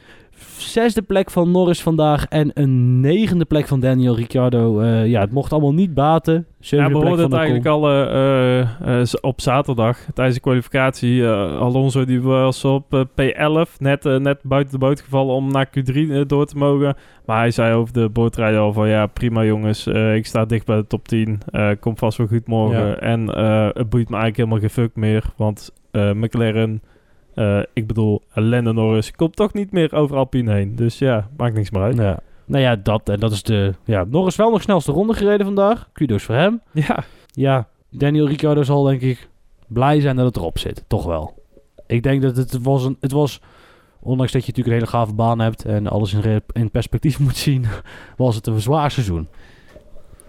zesde plek van Norris vandaag en een negende plek van Daniel Ricciardo. eh, ja, het mocht allemaal niet baten. Ja, Zevende we plek hoorden van het eigenlijk al eh, eh, op zaterdag tijdens de kwalificatie. eh, Alonso die was op eh, P11, net, net buiten de boot gevallen om naar Q3 eh, door te mogen. Maar hij zei over de bootrijder al van ja, prima jongens, eh, ik sta dicht bij de top 10. eh komt vast wel goed morgen. Ja. En eh, het boeit me eigenlijk helemaal geen fuck meer, want eh, McLaren... eh, ik bedoel, Lando Norris komt toch niet meer over Alpine heen. Dus ja, maakt niks meer uit. Ja. Nou ja, dat, en dat is de... Ja, Norris wel nog snelste ronde gereden vandaag. Kudos voor hem. Ja, Ja, Daniel Ricciardo zal denk ik blij zijn dat het erop zit. Toch wel. Ik denk dat het was een... Het was, ondanks dat je natuurlijk een hele gave baan hebt... en alles in, in perspectief [laughs] moet zien... was het een zwaar seizoen.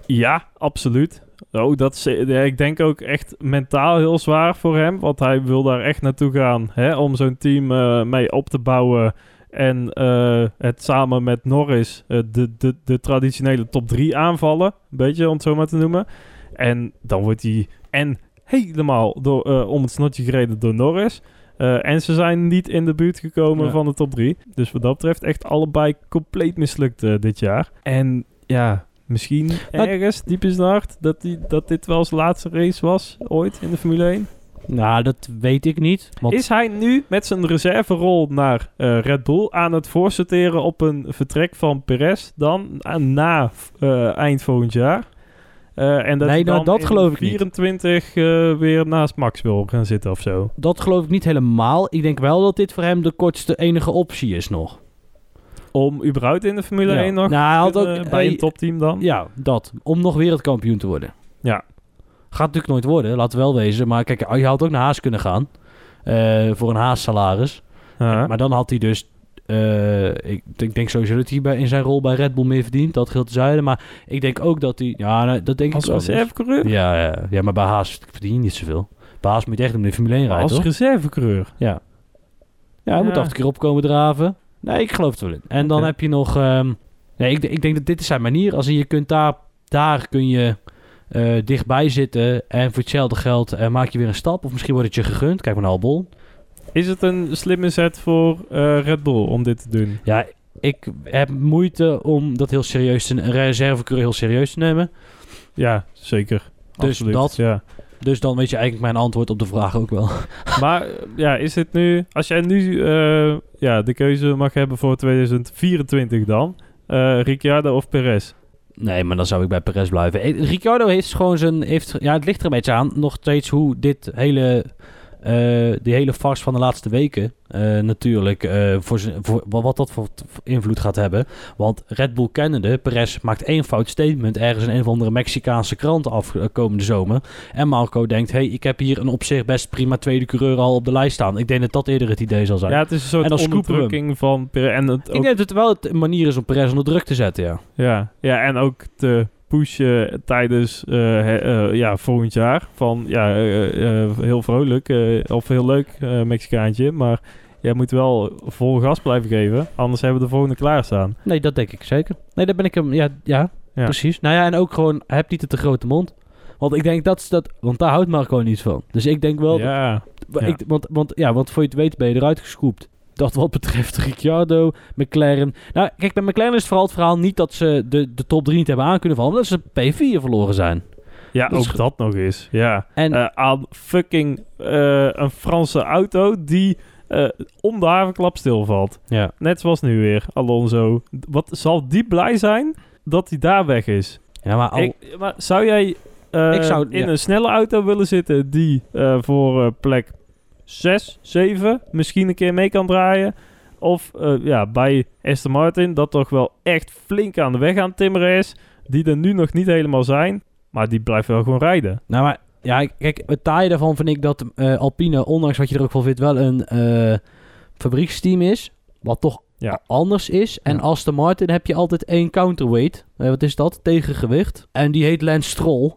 Ja, absoluut. Oh, dat is, ja, ik denk ook echt mentaal heel zwaar voor hem. Want hij wil daar echt naartoe gaan. Hè, om zo'n team eh, mee op te bouwen. En eh, het samen met Norris eh, de, de, de traditionele top 3 aanvallen. Een beetje om het zo maar te noemen. En dan wordt hij en helemaal door, eh, om het snotje gereden door Norris. Eh, en ze zijn niet in de buurt gekomen Ja. van de top 3. Dus wat dat betreft echt allebei compleet mislukt eh, dit jaar. En ja, Misschien Nou, ergens, diep in zijn hart, dat, die, dat dit wel zijn laatste race was ooit in de Formule 1? Nou, dat weet ik niet. Want Is hij nu met zijn reserverol naar eh, Red Bull aan het voorsorteren op een vertrek van Perez dan eh, na eh, eind volgend jaar? Eh, en dat Nee, hij nou, dan dat in geloof ik niet. 24 eh, weer naast Max wil gaan zitten of zo. dat geloof ik niet helemaal. Ik denk wel dat dit voor hem de kortste enige optie is nog. Om überhaupt in de Formule Ja. 1 nog Nou, hij had kunnen- ook- bij hij- een topteam dan? Ja, dat. Om nog wereldkampioen te worden. Ja. Gaat natuurlijk nooit worden, laten we wel wezen. Maar kijk, je had ook naar Haas kunnen gaan. eh, voor een Haas salaris. Ja. Maar dan had hij dus... eh, ik, ik denk sowieso dat hij bij, in zijn rol bij Red Bull meer verdient. Dat geldt te zuiden. Maar ik denk ook dat hij... Ja, nou, dat denk als ik wel. dus. reservecoureur? Ja, ja, ja, maar bij Haas verdien je niet zoveel. Bij Haas moet je echt om de Formule 1 rijden, Als reservecoureur. Ja. Ja, hij moet Ja. af en toe opkomen draven. Nee, ik geloof het wel in. En dan heb je nog... ehm, nee, ik, ik denk dat dit is zijn manier. Als je kunt daar... Daar kun je eh, dichtbij zitten. En voor hetzelfde geld eh, maak je weer een stap. Of misschien wordt het je gegund. Kijk maar naar Albon. Is het een slimme zet voor eh, Red Bull om dit te doen? Ja, ik heb moeite om dat heel serieus te... Een reservecoureur heel serieus te nemen. Ja, zeker. Dus Absoluut, dat- Ja. Dus dan weet je eigenlijk mijn antwoord op de vraag ook wel. [laughs] Maar ja, is het nu... Als jij nu eh, ja, de keuze mag hebben voor 2024 dan... eh Ricciardo of Perez? Nee, maar dan zou ik bij Perez blijven. Eh, Ricciardo heeft gewoon zijn... Heeft, ja, het ligt er een beetje aan. Nog steeds hoe dit hele... eh die hele farce van de laatste weken eh, natuurlijk eh, voor, voor wat dat voor invloed gaat hebben. Want Red Bull kennende, Perez maakt één fout statement ergens in een of andere Mexicaanse krant afkomende zomer. En Marco denkt, hey, ik heb hier een op zich best prima tweede coureur al op de lijst staan. Ik denk dat dat eerder het idee zal zijn. Ja, het is een soort En dan onderdrukking van Perez. En, het ik denk dat het wel een manier is om Perez onder druk te zetten, ja. ja, ja, en ook te pushen tijdens he- eh, ja, volgend jaar. Van ja, eh, heel vrolijk of heel leuk Mexicaantje. Maar jij moet wel vol gas blijven geven. Anders hebben we de volgende klaarstaan. Nee, dat denk ik zeker. Nee, daar ben ik hem. Ja, ja, Ja. precies. Nou ja, en ook gewoon, heb niet te grote mond. Want ik denk dat is dat. Want daar houdt Marco niet van. Dus ik denk wel. Ja, dat- ja. ik, want, want ja, want voor je het weet ben je eruit gescoopt. Dat wat betreft Ricciardo, McLaren. Nou, kijk, bij McLaren is het vooral het verhaal niet dat ze de, de top 3 niet hebben aan kunnen vallen, maar dat ze P4 verloren zijn. ja Dat ook dat nog eens. Ja. En Eh, aan fucking eh, een Franse auto die eh, om de havenklap stilvalt. ja. Net zoals nu weer, Alonso. Wat zal die blij zijn dat hij daar weg is? ja, maar al, Ik, maar zou jij Ik zou- in ja. een snelle auto willen zitten die voor plek 6, 7 misschien een keer mee kan draaien? Of eh, ja, bij Aston Martin dat toch wel echt flink aan de weg aan het timmeren is. Die er nu nog niet helemaal zijn. Maar die blijft wel gewoon rijden. Nou, maar ja, kijk, het taaie daarvan vind ik dat eh, Alpine, ondanks wat je er ook van vindt, wel een eh, fabrieksteam is. Wat toch Ja. anders is. En Ja. Aston Martin heb je altijd één counterweight. Wat is dat? Tegengewicht. En die heet Lance Stroll.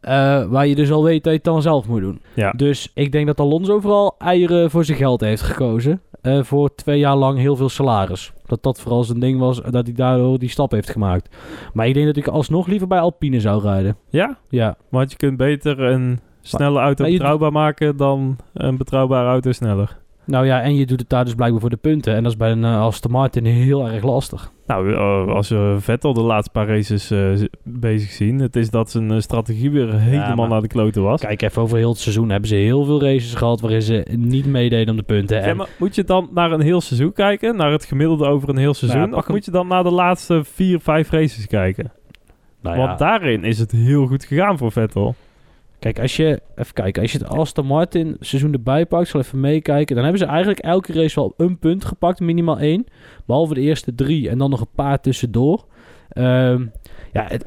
Eh, waar je dus al weet dat je het dan zelf moet doen. Ja. Dus ik denk dat Alonso vooral eieren voor zijn geld heeft gekozen. eh, voor twee jaar lang heel veel salaris. Dat dat vooral zijn ding was. Dat hij daardoor die stap heeft gemaakt. Maar ik denk dat ik alsnog liever bij Alpine zou rijden. Ja, Ja. want je kunt beter een snelle auto maar betrouwbaar maken dan een betrouwbare auto sneller. Nou ja, en je doet het daar dus blijkbaar voor de punten. En dat is bij een Aston Martin heel erg lastig. Nou, eh, als we Vettel de laatste paar races eh, bezig zien, het is dat zijn eh, strategie weer helemaal maar- naar de kloten was. Kijk even over heel het seizoen hebben ze heel veel races gehad waarin ze niet meededen om de punten. Ja, En, maar moet je dan naar een heel seizoen kijken? Naar het gemiddelde over een heel seizoen? Nou ja, pak of moet je dan naar de laatste vier, vijf races kijken? nou ja, Want daarin is het heel goed gegaan voor Vettel. Kijk, als je, even kijken, als je het Aston Martin seizoen erbij pakt, zal even meekijken, dan hebben ze eigenlijk elke race wel een punt gepakt, minimaal één. Behalve de eerste drie en dan nog een paar tussendoor. Ehm, ja, het,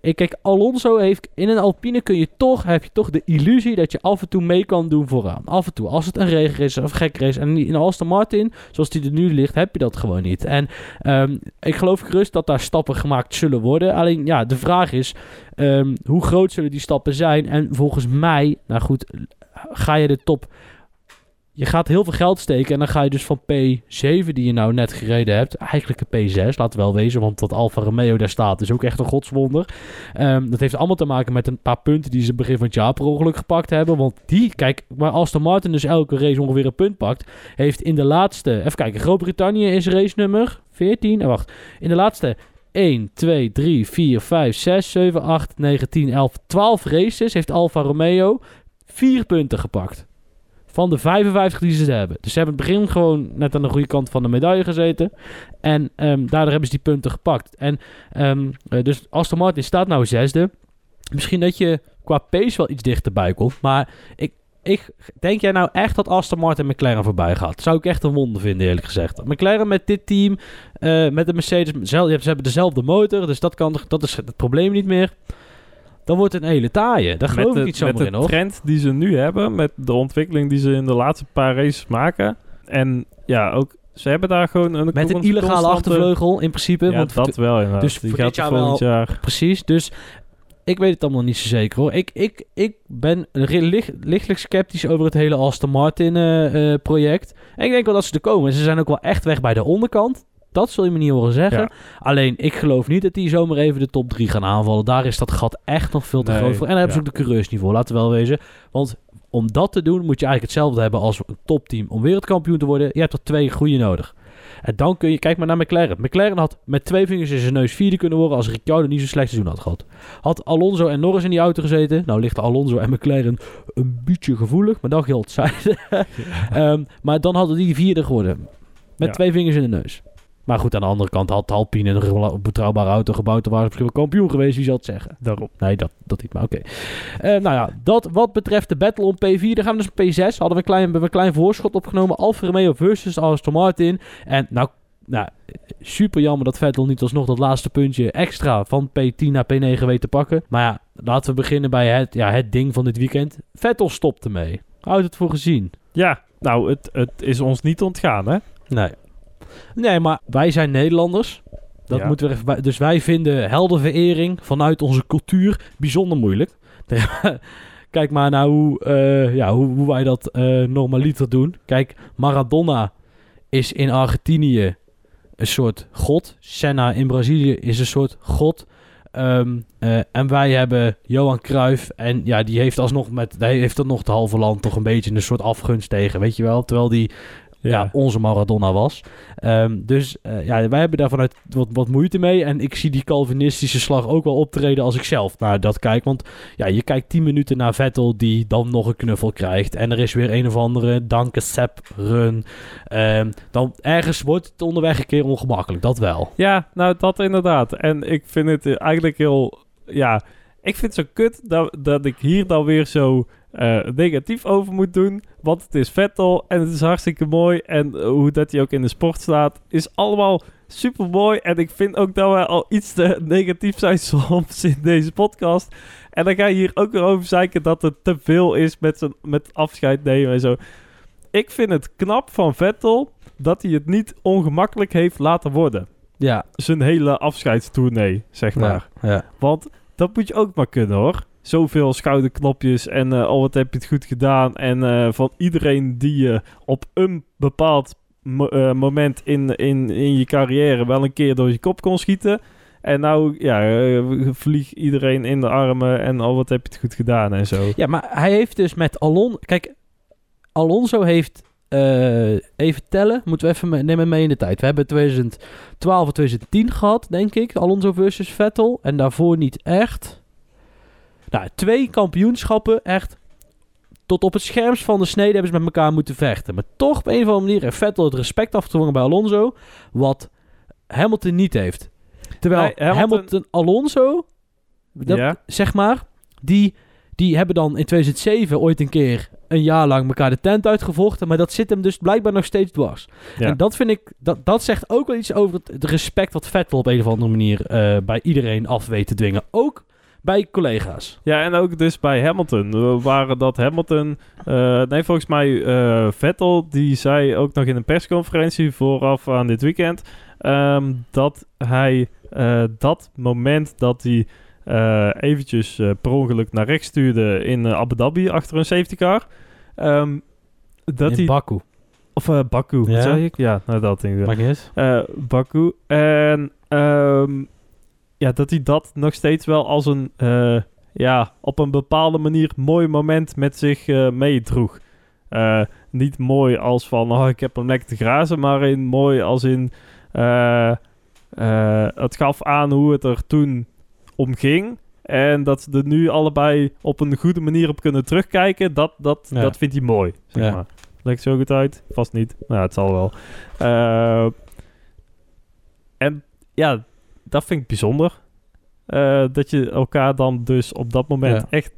ik kijk, Alonso heeft in een Alpine kun je toch, heb je toch de illusie dat je af en toe mee kan doen vooraan. Af en toe, als het een regenrace is of gek race. En in Aston Martin, zoals die er nu ligt, heb je dat gewoon niet. En ehm, ik geloof gerust dat daar stappen gemaakt zullen worden. Alleen ja, de vraag is, ehm, hoe groot zullen die stappen zijn? En volgens mij, nou goed, ga je de top... Je gaat heel veel geld steken en dan ga je dus van P7 die je nou net gereden hebt, eigenlijk een P6, laten we wel wezen, want dat Alfa Romeo daar staat is ook echt een godswonder. Ehm, dat heeft allemaal te maken met een paar punten die ze begin van het jaar per ongeluk gepakt hebben, want die, kijk, waar Aston Martin dus elke race ongeveer een punt pakt, heeft in de laatste, even kijken, Groot-Brittannië is race nummer 14, en wacht, in de laatste 1, 2, 3, 4, 5, 6, 7, 8, 9, 10, 11, 12 races heeft Alfa Romeo 4 punten gepakt. Van de 55 die ze hebben. Dus ze hebben het begin gewoon net aan de goede kant van de medaille gezeten. En um, daardoor hebben ze die punten gepakt. En um, uh, dus Aston Martin staat nou zesde. Misschien dat je qua pace wel iets dichterbij komt. Maar ik, ik, denk jij nou echt dat Aston Martin McLaren voorbij gaat? Zou ik echt een wonder vinden, eerlijk gezegd. McLaren met dit team, uh, met de Mercedes, ze hebben dezelfde motor, dus dat, kan, dat is het probleem niet meer. Dan wordt het een hele taaie. Daar geloof met ik niet zomaar met in, de hoor. trend die ze nu hebben, met de ontwikkeling die ze in de laatste paar races maken. En ja, ook ze hebben daar gewoon een Met een illegale constante- achtervleugel in principe. Ja, want dat wel inderdaad. dus die voor gaat dit jaar wel- jaar. Precies, dus ik weet het allemaal niet zo zeker hoor. Ik, ik, ik ben licht, lichtelijk sceptisch over het hele Aston Martin eh, eh, project. En ik denk wel dat ze er komen. Ze zijn ook wel echt weg bij de onderkant. Dat zul je me niet horen zeggen. Ja. Alleen, ik geloof niet dat die zomaar even de top 3 gaan aanvallen. Daar is dat gat echt nog veel te Nee, groot voor. En daar hebben ze ook de coureurs niet voor, laten we wel wezen. Want om dat te doen moet je eigenlijk hetzelfde hebben als een topteam om wereldkampioen te worden. Je hebt er twee goede nodig. En dan kun je, kijk maar naar McLaren. McLaren had met twee vingers in zijn neus vierde kunnen worden als Ricciardo niet zo'n slecht seizoen had gehad. Had Alonso en Norris in die auto gezeten. Nou ligt Alonso en McLaren een beetje gevoelig, maar dat geldt zijde. [laughs] Ehm, maar dan hadden die vierde geworden. Met Ja. twee vingers in de neus. Maar goed, aan de andere kant had Alpine een betrouwbare auto gebouwd. Dan waren ze misschien wel kampioen geweest, wie zal het zeggen. Daarom. Nee, dat, dat niet, maar oké. Eh, nou ja, dat wat betreft de battle om P4. Dan gaan we dus P6. Hadden we een klein, hebben we een klein voorschot opgenomen. Alfa Romeo versus Aston Martin. En nou, nou, super jammer dat Vettel niet alsnog dat laatste puntje extra van P10 naar P9 weet te pakken. Maar ja, laten we beginnen bij het, ja, het ding van dit weekend. Vettel stopt ermee. Houd het voor gezien. Ja, nou, het, het is ons niet ontgaan, hè? Nee. Nee, maar wij zijn Nederlanders. Dat Ja. moeten we even bij. Dus wij vinden heldenverering vanuit onze cultuur bijzonder moeilijk. [laughs] Kijk maar naar hoe, eh, ja, hoe, hoe wij dat eh normaliter doen. Kijk, Maradona is in Argentinië een soort god. Senna in Brazilië is een soort god. Ehm, eh, en wij hebben Johan Cruijff. En ja, die heeft alsnog met. Hij heeft nog het halve land toch een beetje een soort afgunst tegen. Weet je wel? Terwijl die ja. onze Maradona was. Ehm, dus eh, ja, wij hebben daar vanuit wat, wat moeite mee. En ik zie die Calvinistische slag ook wel optreden als ik zelf naar dat kijk. Want ja, je kijkt 10 minuten naar Vettel die dan nog een knuffel krijgt. En er is weer een of andere Danke Sepp run. Ehm, dan ergens wordt het onderweg een keer ongemakkelijk. Dat wel. Ja, nou dat inderdaad. En ik vind het eh, eigenlijk heel... Ja, ik vind het zo kut dat, dat ik hier dan weer zo eh, negatief over moet doen. Want het is Vettel en het is hartstikke mooi. En eh, hoe dat hij ook in de sport staat, is allemaal super mooi. En ik vind ook dat we al iets te [laughs] negatief zijn soms in deze podcast. En dan ga je hier ook weer over zeiken dat het te veel is met, zijn, met afscheid nemen en zo. Ik vind het knap van Vettel dat hij het niet ongemakkelijk heeft laten worden Ja. zijn hele afscheidstournee, zeg maar. ja. Want dat moet je ook maar kunnen, hoor. Zoveel schouderklopjes en eh oh, wat heb je het goed gedaan. En eh, van iedereen die je op een bepaald eh, moment in, in, in je carrière wel een keer door je kop kon schieten. En nou, ja, vlieg iedereen in de armen en oh, wat heb je het goed gedaan en zo. Ja, maar hij heeft dus met Alon... Kijk, Alonso heeft... even tellen, moeten we even me- nemen mee in de tijd. We hebben 2012 en 2010 gehad, denk ik. Alonso versus Vettel. En daarvoor niet echt. Nou, twee kampioenschappen echt... Tot op het scherms van de snede hebben ze met elkaar moeten vechten. Maar toch op een of andere manier heeft Vettel het respect afgedwongen bij Alonso. Wat Hamilton niet heeft. Terwijl Nee, Hamilton- Hamilton, Alonso, dat, Ja. zeg maar, die, die hebben dan in 2007 ooit een keer een jaar lang elkaar de tent uitgevochten. Maar dat zit hem dus blijkbaar nog steeds dwars. Ja. En dat vind ik, dat, dat zegt ook wel iets over het, het respect wat Vettel op een of andere manier eh, bij iedereen af weet te dwingen. Ook bij collega's. Ja, en ook dus bij Hamilton. We waren dat Hamilton... eh, nee, volgens mij eh, Vettel, die zei ook nog in een persconferentie vooraf aan dit weekend... ehm, dat hij eh, dat moment dat hij eh, eventjes eh, per ongeluk naar rechts stuurde in Abu Dhabi achter een safety car... ehm, dat in hij... Baku. Of eh, Baku, Ja? zei ik? Ja, nou dat. Maakt uit. Eh, Baku. En ehm, ja, dat hij dat nog steeds wel als een, eh, ja, op een bepaalde manier mooi moment met zich eh, meedroeg. Eh, niet mooi als van, oh, ik heb hem lekker te grazen, maar in mooi als in, het gaf aan hoe het er toen om ging. En dat ze er nu allebei op een goede manier op kunnen terugkijken. Dat, dat, Ja. dat vindt hij mooi, zeg Ja. maar. Legt zo goed uit? Vast niet. Nou, het zal wel. En ja, dat vind ik bijzonder. Eh, dat je elkaar dan dus op dat moment Ja. echt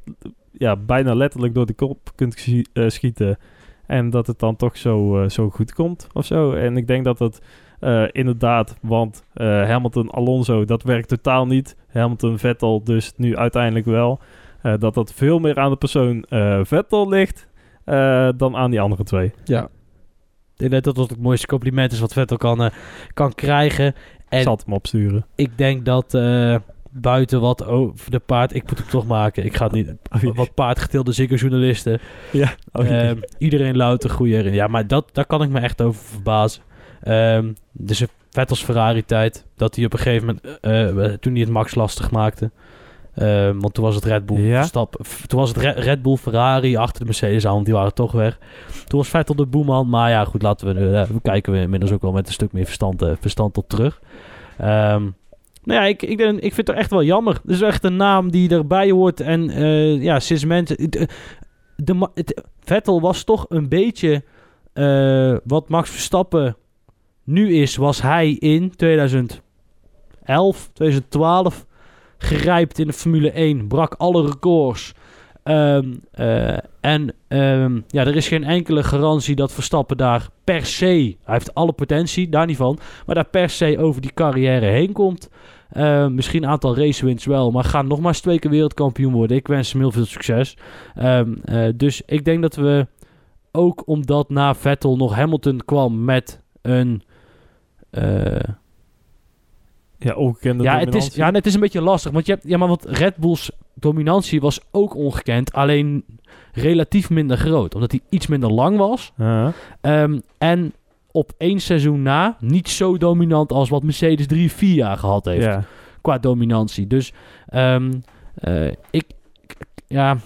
ja, bijna letterlijk door de kop kunt eh, schieten. En dat het dan toch zo, eh, zo goed komt of zo. En ik denk dat het eh, inderdaad, want Hamilton Alonso, dat werkt totaal niet. Hamilton Vettel dus nu uiteindelijk wel. Dat dat veel meer aan de persoon Vettel ligt dan aan die andere twee. Ja. Ik denk dat dat het mooiste compliment is wat Vettel kan, kan krijgen. Ik En zal het hem opsturen. ik denk dat eh, buiten wat over de paard... Ik moet hem toch maken. Ik ga het niet... Wat paardgetilde Ziggo-journalisten. Ja. Oh, iedereen louter goede herinnering. Ja, maar dat, daar kan ik me echt over verbazen. Ehm dus Vettels Ferrari-tijd. Dat hij op een gegeven moment... eh, eh, toen hij het Max lastig maakte. Ehm, want toen was het Red Bull Ja? stap, Toen was het Re- Red Bull Ferrari achter de Mercedes aan. Want die waren toch weg. Toen was Vettel de boeman. Maar ja, goed. Laten we... eh, we kijken we inmiddels ook wel met een stuk meer verstand, eh, verstand op terug. Ehm, nou ja, ik, ik, denk, ik vind het echt wel jammer. Het is echt een naam die erbij hoort. En eh, ja, sinds mensen... De, de, ma- het- Vettel was toch een beetje wat Max Verstappen nu is, was hij in 2011, 2012 gerijpt in de Formule 1, brak alle records. Ehm, eh, en ehm, ja, er is geen enkele garantie dat Verstappen daar per se, hij heeft alle potentie, daar niet van, maar daar per se over die carrière heen komt. Eh, misschien een aantal racewins wel, maar ga nog maar twee keer wereldkampioen worden. Ik wens hem heel veel succes. Ehm, eh, dus ik denk dat we ook omdat na Vettel nog Hamilton kwam met een. Ja, ongekende ja, het is, ja, het is een beetje lastig. Want je hebt, ja, maar want Red Bulls dominantie was ook ongekend, alleen relatief minder groot, omdat hij iets minder lang was. Ja. Ehm, en op één seizoen na niet zo dominant als wat Mercedes 3, 4 jaar gehad heeft qua dominantie. Dus ehm, eh, ik, ja,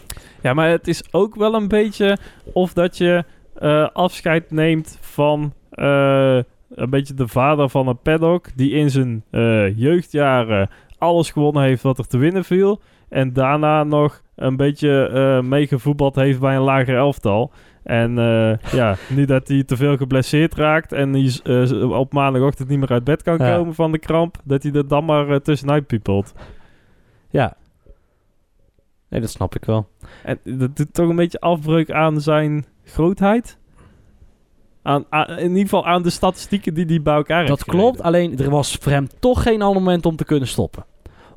Ja, maar het is ook wel een beetje of dat je eh, afscheid neemt van eh, een beetje de vader van een paddock die in zijn eh, jeugdjaren alles gewonnen heeft wat er te winnen viel. En daarna nog een beetje eh meegevoetbald heeft bij een lager elftal. En eh, ja, [laughs] nu dat hij te veel geblesseerd raakt en hij op maandagochtend niet meer uit bed kan Ja. komen van de kramp, dat hij er dan maar eh, tussenuit piepelt. ja. Nee, dat snap ik wel. En dat doet toch een beetje afbreuk aan zijn grootheid. Aan, aan- in ieder geval aan de statistieken die hij bij elkaar Dat heeft klopt, gereden. alleen er was voor hem toch geen ander moment om te kunnen stoppen.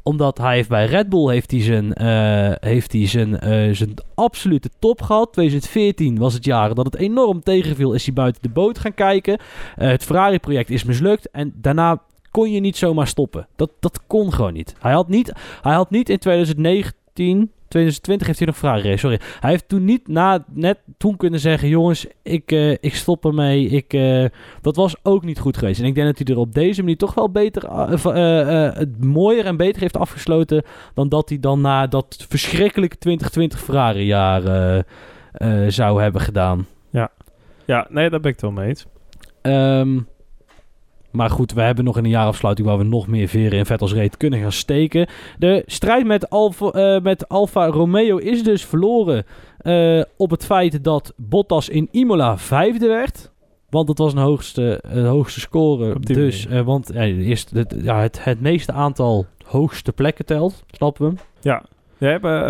Omdat hij heeft bij Red Bull heeft hij zijn, eh, heeft hij zijn, eh, zijn absolute top gehad. 2014 was het jaar dat het enorm tegenviel. Is hij buiten de boot gaan kijken. Eh, het Ferrari-project is mislukt. En daarna kon je niet zomaar stoppen. Dat, dat kon gewoon niet. Hij had niet, hij had niet in 2019... 2020 heeft hij nog Ferrari race, sorry. Hij heeft toen niet na, net toen kunnen zeggen... jongens, ik, eh, ik stop ermee. Ik, eh, dat was ook niet goed geweest. En ik denk dat hij er op deze manier toch wel beter, eh, het mooier en beter heeft afgesloten. dan dat hij dan na dat verschrikkelijke 2020 Ferrari-jaar zou hebben gedaan. Ja, nee, daar ben ik het wel mee eens. Ehm, maar goed, we hebben nog in een jaarafsluiting waar we nog meer veren in Vettels reet kunnen gaan steken. De strijd met Alfa, eh, met Alfa Romeo is dus verloren eh, op het feit dat Bottas in Imola vijfde werd. Want het was een hoogste, een hoogste score. Dus, eh, want ja, eerst, het, ja, het, het meeste aantal hoogste plekken telt. Snappen we hem? Ja. Ja, maar,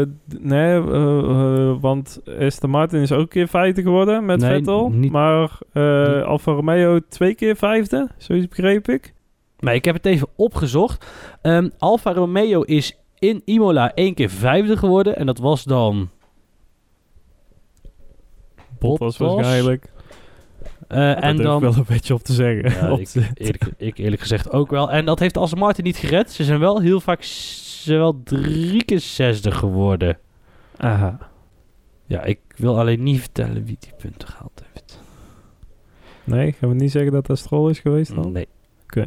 eh, nee, eh, eh, want Aston Martin is ook een keer vijfde geworden met Nee, Vettel. niet- maar Alfa Romeo twee keer vijfde, zoiets begreep ik. Maar ik heb het even opgezocht. Ehm Alfa Romeo is in Imola één keer vijfde geworden. En dat was dan... Bottas waarschijnlijk. Eh, En dan wel een beetje op te zeggen. Ja, [laughs] Op ik, eerlijk, ik eerlijk gezegd ook wel. En dat heeft Aston Martin niet gered. Ze zijn wel heel vaak... Ze zijn wel drie keer zesde geworden. Aha. Ja, ik wil alleen niet vertellen wie die punten gehaald heeft. Nee, gaan we niet zeggen dat dat Stroll is geweest dan? Nee. Oké.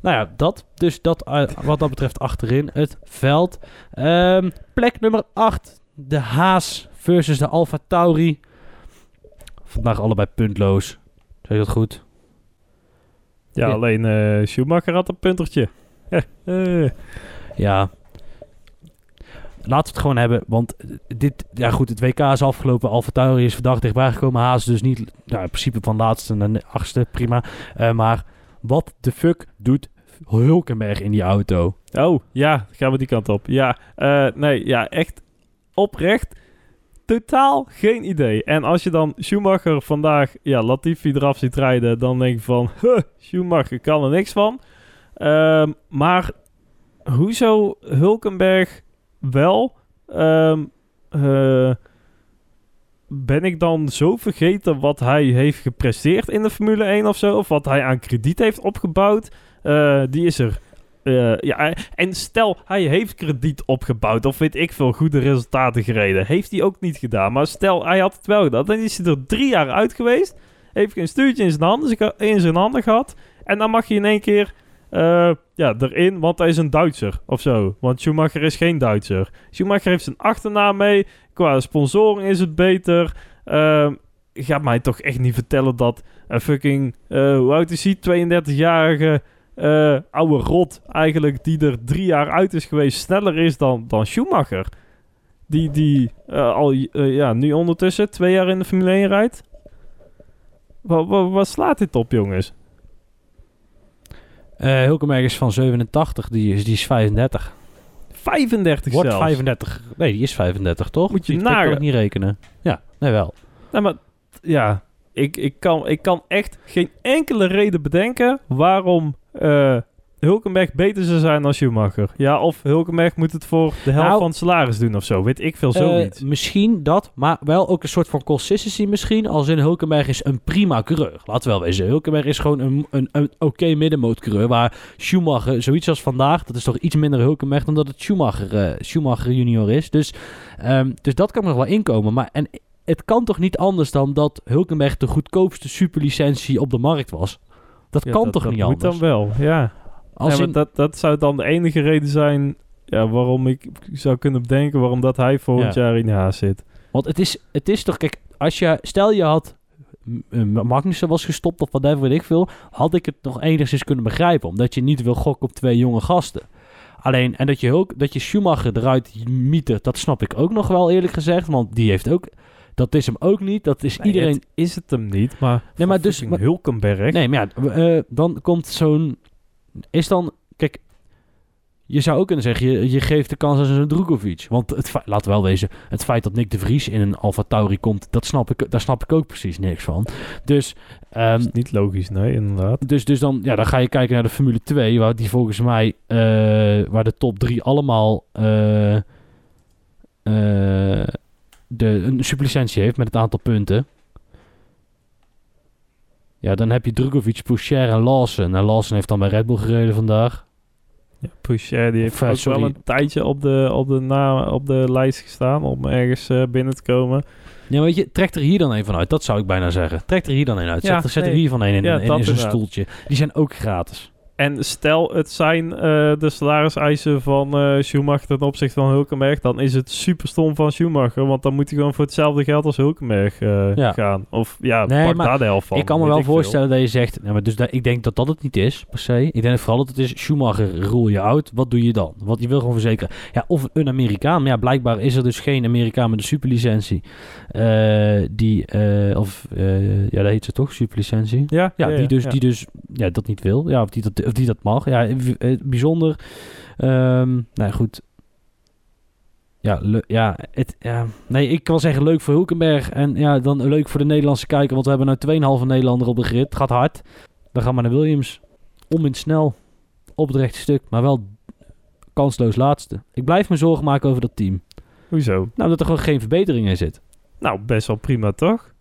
Nou ja, dat. Dus dat eh, wat dat betreft achterin het veld. Ehm, plek nummer 8. De Haas versus de Alfa Tauri. Vandaag allebei puntloos. Zeg je dat goed? Ja, Ja. alleen eh, Schumacher had een puntertje. [laughs] Ja. Laten we het gewoon hebben, want dit, ja goed, het WK is afgelopen. Alfa Tauri is vandaag dichtbij gekomen. Haas dus niet, nou, in principe van laatste de achtste, prima. Eh, maar wat de fuck doet Hulkenberg in die auto? Oh, ja, gaan we die kant op. Ja, eh, nee, ja, echt oprecht totaal geen idee. En als je dan Schumacher vandaag, ja, Latifi eraf ziet rijden, dan denk je van, huh, Schumacher kan er niks van. Ehm, maar hoezo Hulkenberg wel? Ehm, eh, ben ik dan zo vergeten wat hij heeft gepresteerd in de Formule 1 of zo? Of wat hij aan krediet heeft opgebouwd? Eh, die is er. eh, ja, en stel, hij heeft krediet opgebouwd of weet ik veel goede resultaten gereden. Heeft hij ook niet gedaan. Maar stel, hij had het wel gedaan. Dan is hij er drie jaar uit geweest. Heeft een stuurtje in zijn handen, in zijn handen gehad. En dan mag je in één keer eh, ja, erin, want hij is een Duitser of zo. Want Schumacher is geen Duitser. Schumacher heeft zijn achternaam mee. Qua sponsoring is het beter. Ehm ga mij toch echt niet vertellen dat een fucking, eh, hoe oud is hij? 32-jarige eh, oude rot eigenlijk, die er drie jaar uit is geweest, sneller is dan, dan Schumacher. Die, die al ja, nu ondertussen twee jaar in de Formule 1 rijdt. Wat, wat, wat slaat dit op, jongens? Eh Hulkenberg is van 87, die is, die is 35. 35 Wordt zelfs. 35. Nee, die is 35, toch? Moet je Die- dat kan nagaan. ik niet rekenen. Ja, nee wel. Nou, maar ja, ik, ik, kan, ik kan echt geen enkele reden bedenken waarom eh, Hulkenberg beter zou zijn dan Schumacher. Ja, of Hulkenberg moet het voor de helft Nou, van het salaris doen of zo. Weet ik veel, Eh, zoiets. misschien dat, maar wel ook een soort van consistency misschien. Als in Hulkenberg is een prima coureur. Laten we wel wezen. Hulkenberg is gewoon een, een, een oké middenmootcoureur. Waar Schumacher, zoiets als vandaag, dat is toch iets minder Hulkenberg dan dat het Schumacher, eh, Schumacher junior is. Dus, ehm, dus dat kan nog wel inkomen. Maar en het kan toch niet anders dan dat Hulkenberg de goedkoopste superlicentie op de markt was? Dat Ja, kan dat, toch dat niet moet anders? dan wel, ja. Als ja, maar in- dat, dat zou dan de enige reden zijn ja, waarom ik zou kunnen bedenken waarom dat hij volgend Ja. jaar in haas zit. Want het is, het is toch, kijk, als je, stel je had Magnussen was gestopt of whatever, weet ik veel, had ik het nog enigszins kunnen begrijpen. Omdat je niet wil gokken op twee jonge gasten. Alleen, en dat je, Hulk, dat je Schumacher eruit mietert, dat snap ik ook nog wel eerlijk gezegd. Want die heeft ook, dat is hem ook niet. Dat is Nee, iedereen... het is het hem niet, maar, Nee, maar dus- maar- Hulkenberg. Nee, maar ja, eh, dan komt zo'n... Is dan... Kijk, je zou ook kunnen zeggen, je, je geeft de kans aan zo'n Drukovic. Want het, fe- laten we wel wezen, het feit dat Nick de Vries in een Alfa Tauri komt, dat snap ik, daar snap ik ook precies niks van. Dus, ehm, Dat is niet logisch, nee, inderdaad. dus, dus dan, ja, dan ga je kijken naar de Formule 2, waar die volgens mij, eh, waar de top 3 allemaal eh, eh, de, een superlicentie heeft met het aantal punten. Ja, dan heb je Drukovic, Poucher en Lawson. En Lawson heeft dan bij Red Bull gereden vandaag. Ja, Pouchet, die heeft Of, eh, ook sorry. wel een tijdje op de, op de, naam, op de lijst gestaan om ergens eh, binnen te komen. Ja, weet je, trek er hier dan een van uit. Dat zou ik bijna zeggen. Trek er hier dan een uit. Ja, zet er hier van een in, Ja, in, dat in zijn stoeltje. Die zijn ook gratis. En stel het zijn eh, de salariseisen van eh, Schumacher ten opzichte van Hulkenberg, dan is het super stom van Schumacher, want dan moet hij gewoon voor hetzelfde geld als Hulkenberg eh, Ja. gaan. Of ja, Nee, pak maar daar de helft van. ik kan me wel veel. voorstellen dat je zegt... Nou, maar dus dat, ik denk dat dat het niet is, per se. Ik denk vooral dat het is Schumacher, rule je out. Wat doe je dan? Want je wil gewoon verzekeren. Ja, of een Amerikaan. Maar ja, blijkbaar is er dus geen Amerikaan met een superlicentie. die, of, ja, dat heet ze toch, superlicentie? Ja, Ja, die, dus, die dus ja, dat niet wil. Ja, of die dat, of die dat mag. Ja, eh, bijzonder. Ehm nou goed. Ja, ja, het, ja, nee, ik kan zeggen leuk voor Hulkenberg. En ja, dan leuk voor de Nederlandse kijker. Want we hebben nou 2,5 Nederlander op de grid. Het gaat hard. Dan gaan we naar Williams. Om in snel. Op het rechte stuk. Maar wel kansloos laatste. Ik blijf me zorgen maken over dat team. Hoezo? Nou, dat er gewoon geen verbetering in zit. Nou, best wel prima, toch?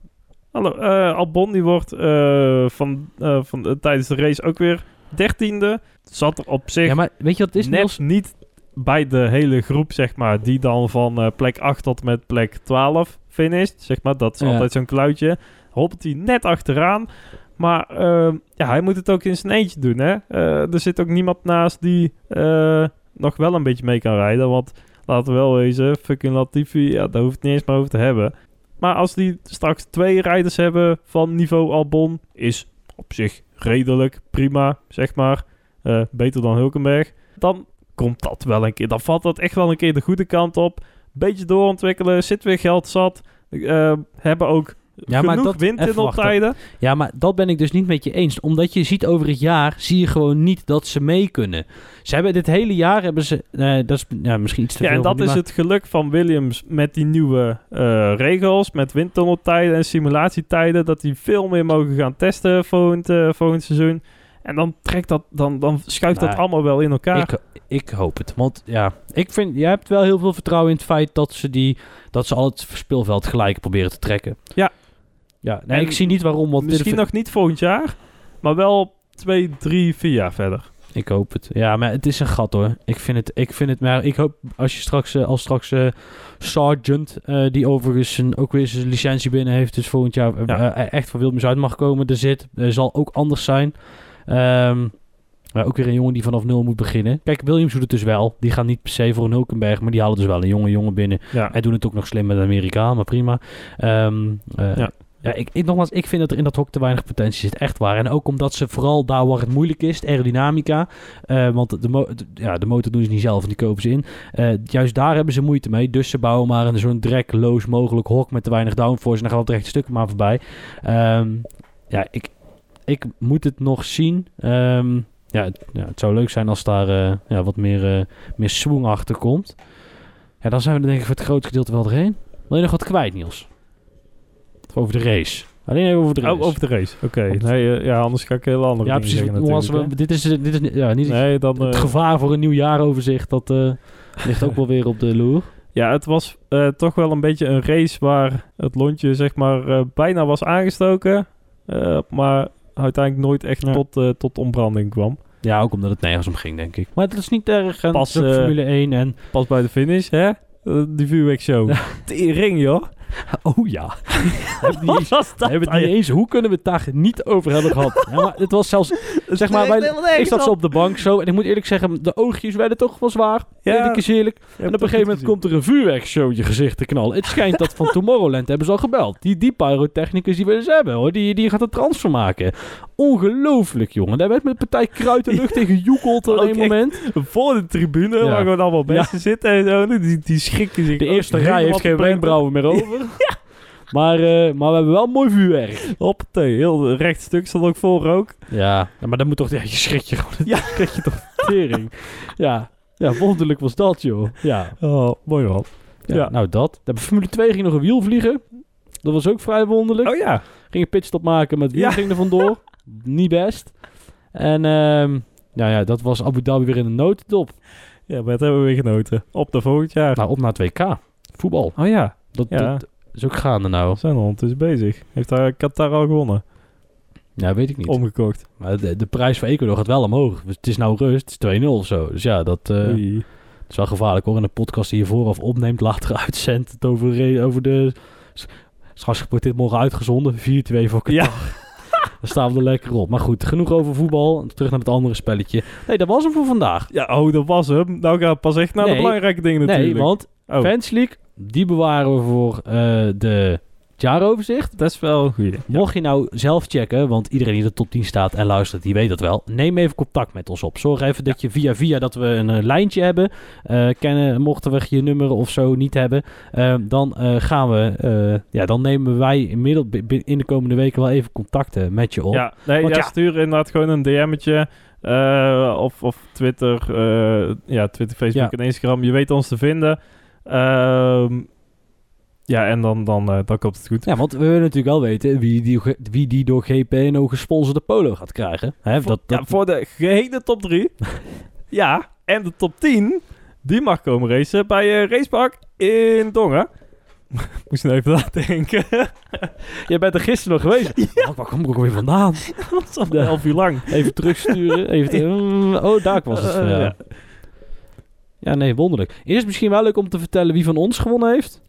Hallo, eh, Albon die wordt eh, van, van, tijdens de race ook weer dertiende. Zat er op zich Ja, maar weet je wat het is, net Niels? niet bij de hele groep, zeg maar, die dan van eh, plek 8 tot met plek 12 finisht. Zeg maar, dat is Ja. altijd zo'n kluitje. Hoppelt hij net achteraan. Maar ehm, ja, hij moet het ook in zijn eentje doen, hè. Eh, er zit ook niemand naast die eh, nog wel een beetje mee kan rijden. Want laten we wel wezen, fucking Latifi, ja, daar hoeft het niet eens meer over te hebben. Maar als die straks twee rijders hebben van niveau Albon, is op zich redelijk, prima, zeg maar. Eh, beter dan Hulkenberg. Dan komt dat wel een keer. Dan valt dat echt wel een keer de goede kant op. Beetje doorontwikkelen, zit weer geld zat. Eh, hebben ook Ja, maar dat- wind op tijden. Ja, maar dat ben ik dus niet met je eens. Omdat je ziet over het jaar, zie je gewoon niet dat ze mee kunnen. Ze hebben dit hele jaar, hebben ze, eh, dat is ja, misschien iets te Ja, veel. en dat is maar- het geluk van Williams met die nieuwe eh, regels, met windtunneltijden en simulatietijden, dat die veel meer mogen gaan testen volgend, eh, volgend seizoen. En dan trekt dat, dan, dan schuift dat Nou, allemaal wel in elkaar. Ik, ik hoop het. Want ja, ik vind, jij hebt wel heel veel vertrouwen in het feit dat ze, die, dat ze al het speelveld gelijk proberen te trekken. Ja. Ja, nee, En ik zie niet waarom. Want Misschien nog niet volgend jaar, maar wel twee, drie, vier jaar verder. Ik hoop het. Ja, maar het is een gat hoor. Ik vind het, ik vind het maar ik hoop als je straks, eh, als straks eh, Sergeant, eh, die overigens een, ook weer zijn licentie binnen heeft, dus volgend jaar Ja. echt voor Wilmers uit mag komen, er zit, zal ook anders zijn. Ehm, maar ook weer een jongen die vanaf nul moet beginnen. Kijk, Williams doet het dus wel. Die gaan niet per se voor een Hulkenberg, maar die halen dus wel een jonge jongen binnen. Ja, Hij doet het ook nog slim met de Amerikaan, maar prima. Ehm, eh, Ja. Ja. ik, ik, nogmaals, ik vind dat er in dat hok te weinig potentie zit. Echt waar. En ook omdat ze vooral daar waar het moeilijk is, aerodynamica. eh, want de, mo- ja, de motor doen ze niet zelf en die kopen ze in. Eh, juist daar hebben ze moeite mee. Dus ze bouwen maar een zo'n drekloos mogelijk hok met te weinig downforce. En dan gaan we rechte stukken maar voorbij. Ehm, ja, ik, ik moet het nog zien. Ehm, ja, het, het zou leuk zijn als daar eh, ja, wat meer, meer swing achter komt. Ja, dan zijn we denk ik voor het grootste gedeelte wel doorheen. Wil je nog wat kwijt, Niels? Over de race. Alleen even over de race. Oh, over de race. Oké, nee, eh, ja, anders ga ik hele andere ja, dingen precies. natuurlijk, we- dit is, dit is ja, niet. Nee, dan... het eh, gevaar voor een nieuw jaaroverzicht. Dat eh, ligt ook wel weer op de loer. Ja, het was eh, toch wel een beetje een race waar het lontje zeg maar eh, bijna was aangestoken. eh, maar uiteindelijk nooit echt Ja. tot, eh, tot ontbranding kwam. Ja, ook omdat het nergens om ging, denk ik. Maar dat is niet erg. En Pas, het eh, Formule 1 en... Pas bij de finish, hè? Eh, die vuurwerkshow. [laughs] Tering, joh. [laughs] Oh ja. Eens- [laughs] was we hebben het niet eens. Hoe kunnen we het daar niet over hebben gehad? Ja, maar het was zelfs... Zeg maar, wij, ik zat zo op de bank zo. En ik moet eerlijk zeggen, de oogjes werden toch wel zwaar. Ja, Eerlijk is eerlijk. En op een gegeven moment komt er een vuurwerkshow in je gezicht te knallen. Het schijnt dat van [laughs] Tomorrowland hebben ze al gebeld. Die, die pyrotechnicus die willen ze hebben hoor. Die, die gaat een transfer maken. Ongelooflijk jongen. Daar werd met een partij kruid de lucht [laughs] tegen gejoekeld op een moment. voor de tribune, Ja. waar gewoon allemaal mensen zitten en zo. Die, die schrikken zich De eerste rij heeft geen wenkbrauwen meer [laughs] over. Maar, eh, maar we hebben wel mooi vuurwerk. Hoppatee, heel recht stuk stond ook vol rook. Ja, ja, maar dan moet toch... Ja, je schrik je gewoon. [laughs] Ja. Schrik je toch tering. Ja. Ja, wonderlijk was dat, joh. Ja. Oh, mooi man. ja, Ja. Nou, dat. De Formule 2 ging nog een wiel vliegen. Dat was ook vrij wonderlijk. Oh ja. Ging een pitstop maken, maar het wiel Ja. ging er vandoor. [laughs] Niet best. En ehm nou ja, dat was Abu Dhabi weer in de notendop. Ja, maar dat hebben we weer genoten. Op de volgend jaar. Nou, op naar 2K. Voetbal. Oh ja, Dat, Ja. dat is ook gaande nou. zijn al ondertussen bezig. Heeft daar Qatar al gewonnen? Ja, weet ik niet. Omgekocht. Maar de, de prijs voor Ecuador gaat wel omhoog. Dus het is nou rust. Het is 2-0 of zo. Dus ja, dat Oei. is wel gevaarlijk hoor. En de podcast die je vooraf opneemt, later [laughs] uitzendt. Het over, over de... Straks wordt dit morgen uitgezonden. 4-2 voor Qatar. Ja. [laughs] Dan staan we er lekker op. Maar goed, genoeg over voetbal. Terug naar het andere spelletje. Nee, dat was hem voor vandaag. Ja, oh, dat was hem. Nou gaan we pas echt naar de belangrijke dingen natuurlijk. Nee, want Oh, Fans League, die bewaren we voor eh, de jaaroverzicht. dat is wel een. Mocht je nou zelf checken, want iedereen die de top 10 staat en luistert, die weet dat wel. Neem even contact met ons op. Zorg even dat je via via dat we een eh, lijntje hebben. eh, kennen, mochten we je nummer of zo niet hebben. dan gaan we, ja, dan nemen wij inmiddels in de komende weken wel even contacten met je op. Ja, nee, Want ja, ja. stuur inderdaad gewoon een DM'tje. of, of Twitter, ja, Twitter, Facebook Ja. en Instagram. Je weet ons te vinden. Ehm, ja, en dan, dan, eh, dan komt het goed. Ja, want we willen natuurlijk wel weten wie die, wie die door GPNO gesponsorde polo gaat krijgen. Hè, voor, dat, dat, ja, voor de gehele top 3. [laughs] ja, en de top 10, die mag komen racen bij eh Racepark in Dongen. [laughs] Moest nog even nadenken. [laughs] Jij bent er gisteren nog geweest. Ja. Waar kom ik ook weer vandaan? dat is al 11 uur lang. Even terugsturen. Even te- Mm, oh, daar was het. Eh, ja. Ja. nee, wonderlijk. Is het misschien wel leuk om te vertellen wie van ons gewonnen heeft?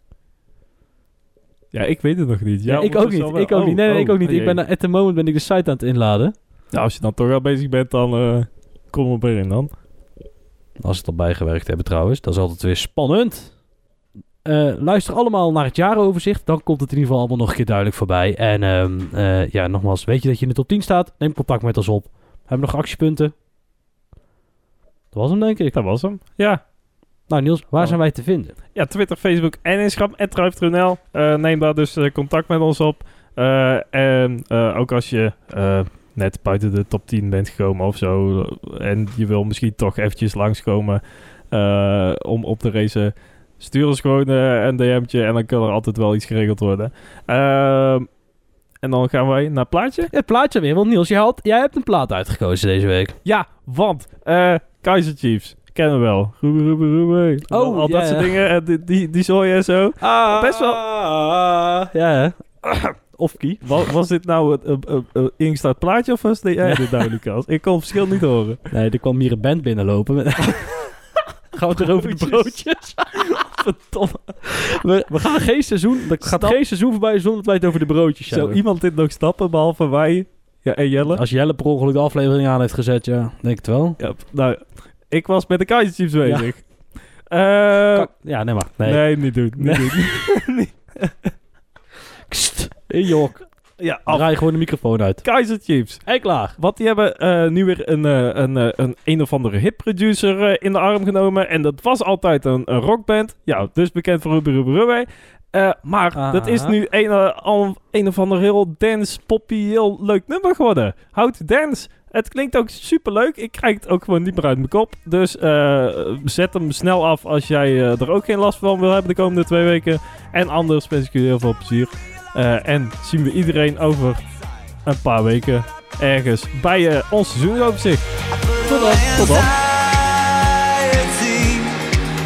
Ja, ik weet het nog niet. Ja, ik ook niet. Ik ook niet. Nee, nee, Oh, ik ook niet. oh, Ik ben jee. at the moment ben ik de site aan het inladen. Nou, als je dan toch al bezig bent, dan eh, kom er maar in dan. Als ze het al bijgewerkt hebben trouwens. Dat is altijd weer spannend. Eh, luister allemaal naar het jaaroverzicht. Dan komt het in ieder geval allemaal nog een keer duidelijk voorbij. En ehm, eh, ja, nogmaals, weet je dat je in de top 10 staat? Neem contact met ons op. Hebben we nog actiepunten? Dat was hem, denk ik. Dat was hem. Ja. Nou, Niels, waar Oh. zijn wij te vinden? Ja, Twitter, Facebook en Instagram. @druiftruinel. Eh neem daar dus eh, contact met ons op. Eh, en ook als je net buiten de top 10 bent gekomen of zo. En je wil misschien toch eventjes langskomen eh, om op te racen. Stuur ons gewoon eh, een DM'tje en dan kan er altijd wel iets geregeld worden. Ehm, en dan gaan wij naar het plaatje. Het plaatje weer, want Niels, jij, had, jij hebt een plaat uitgekozen deze week. Ja, want eh Kaiser Chiefs. Kennen we wel. Roebe, roebe, roebe. Oh, Al dat ja, soort ja. dingen. eh, die, die, die zooi en zo. Ah, Best wel- ja, hè? [coughs] Of kie. Was, was dit nou uh, ingestart plaatje of was dit, jij dit nou, Lucas? Ik kon het verschil niet horen. Nee, er kwam hier een band binnenlopen. met- [laughs] Gaan we het er over de broodjes? [laughs] Verdomme. We, we gaan geen seizoen, er gaat Stap- geen seizoen voorbij zonder het over de broodjes Zou hebben. iemand dit nog stappen, behalve wij ja, en Jelle? Als Jelle per ongeluk de aflevering aan heeft gezet, ja, denk ik het wel. Ja, nou, ik was met de Kaiser Chiefs bezig. Eh, Kan- ja, nee maar. Nee. nee. niet doen. Niet Nee. doen. [laughs] Kst, in jok. ja, af. Draai gewoon de microfoon uit. Kaiser Chiefs. En klaar. Want die hebben eh, nu weer een, eh, een, eh, een een of andere hip producer eh, in de arm genomen. En dat was altijd een, een rockband. Ja, dus bekend voor Ruby Ruby Ruby. Eh, maar Aha. dat is nu een, eh, al een of ander heel dance, poppy, heel leuk nummer geworden. Houd dance. Het klinkt ook super leuk. Ik krijg het ook gewoon niet meer uit mijn kop. Dus eh, zet hem snel af als jij er ook geen last van wil hebben de komende twee weken. En anders wens ik jullie heel veel plezier. Eh, en zien we iedereen over een paar weken ergens bij ons seizoenoverzicht. Tot dan, tot dan.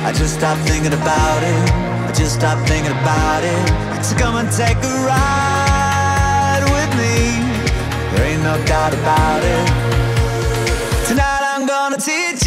I just stopped thinking about it. Just stop thinking about it. So come and take a ride with me. There ain't no doubt about it. Tonight I'm gonna teach you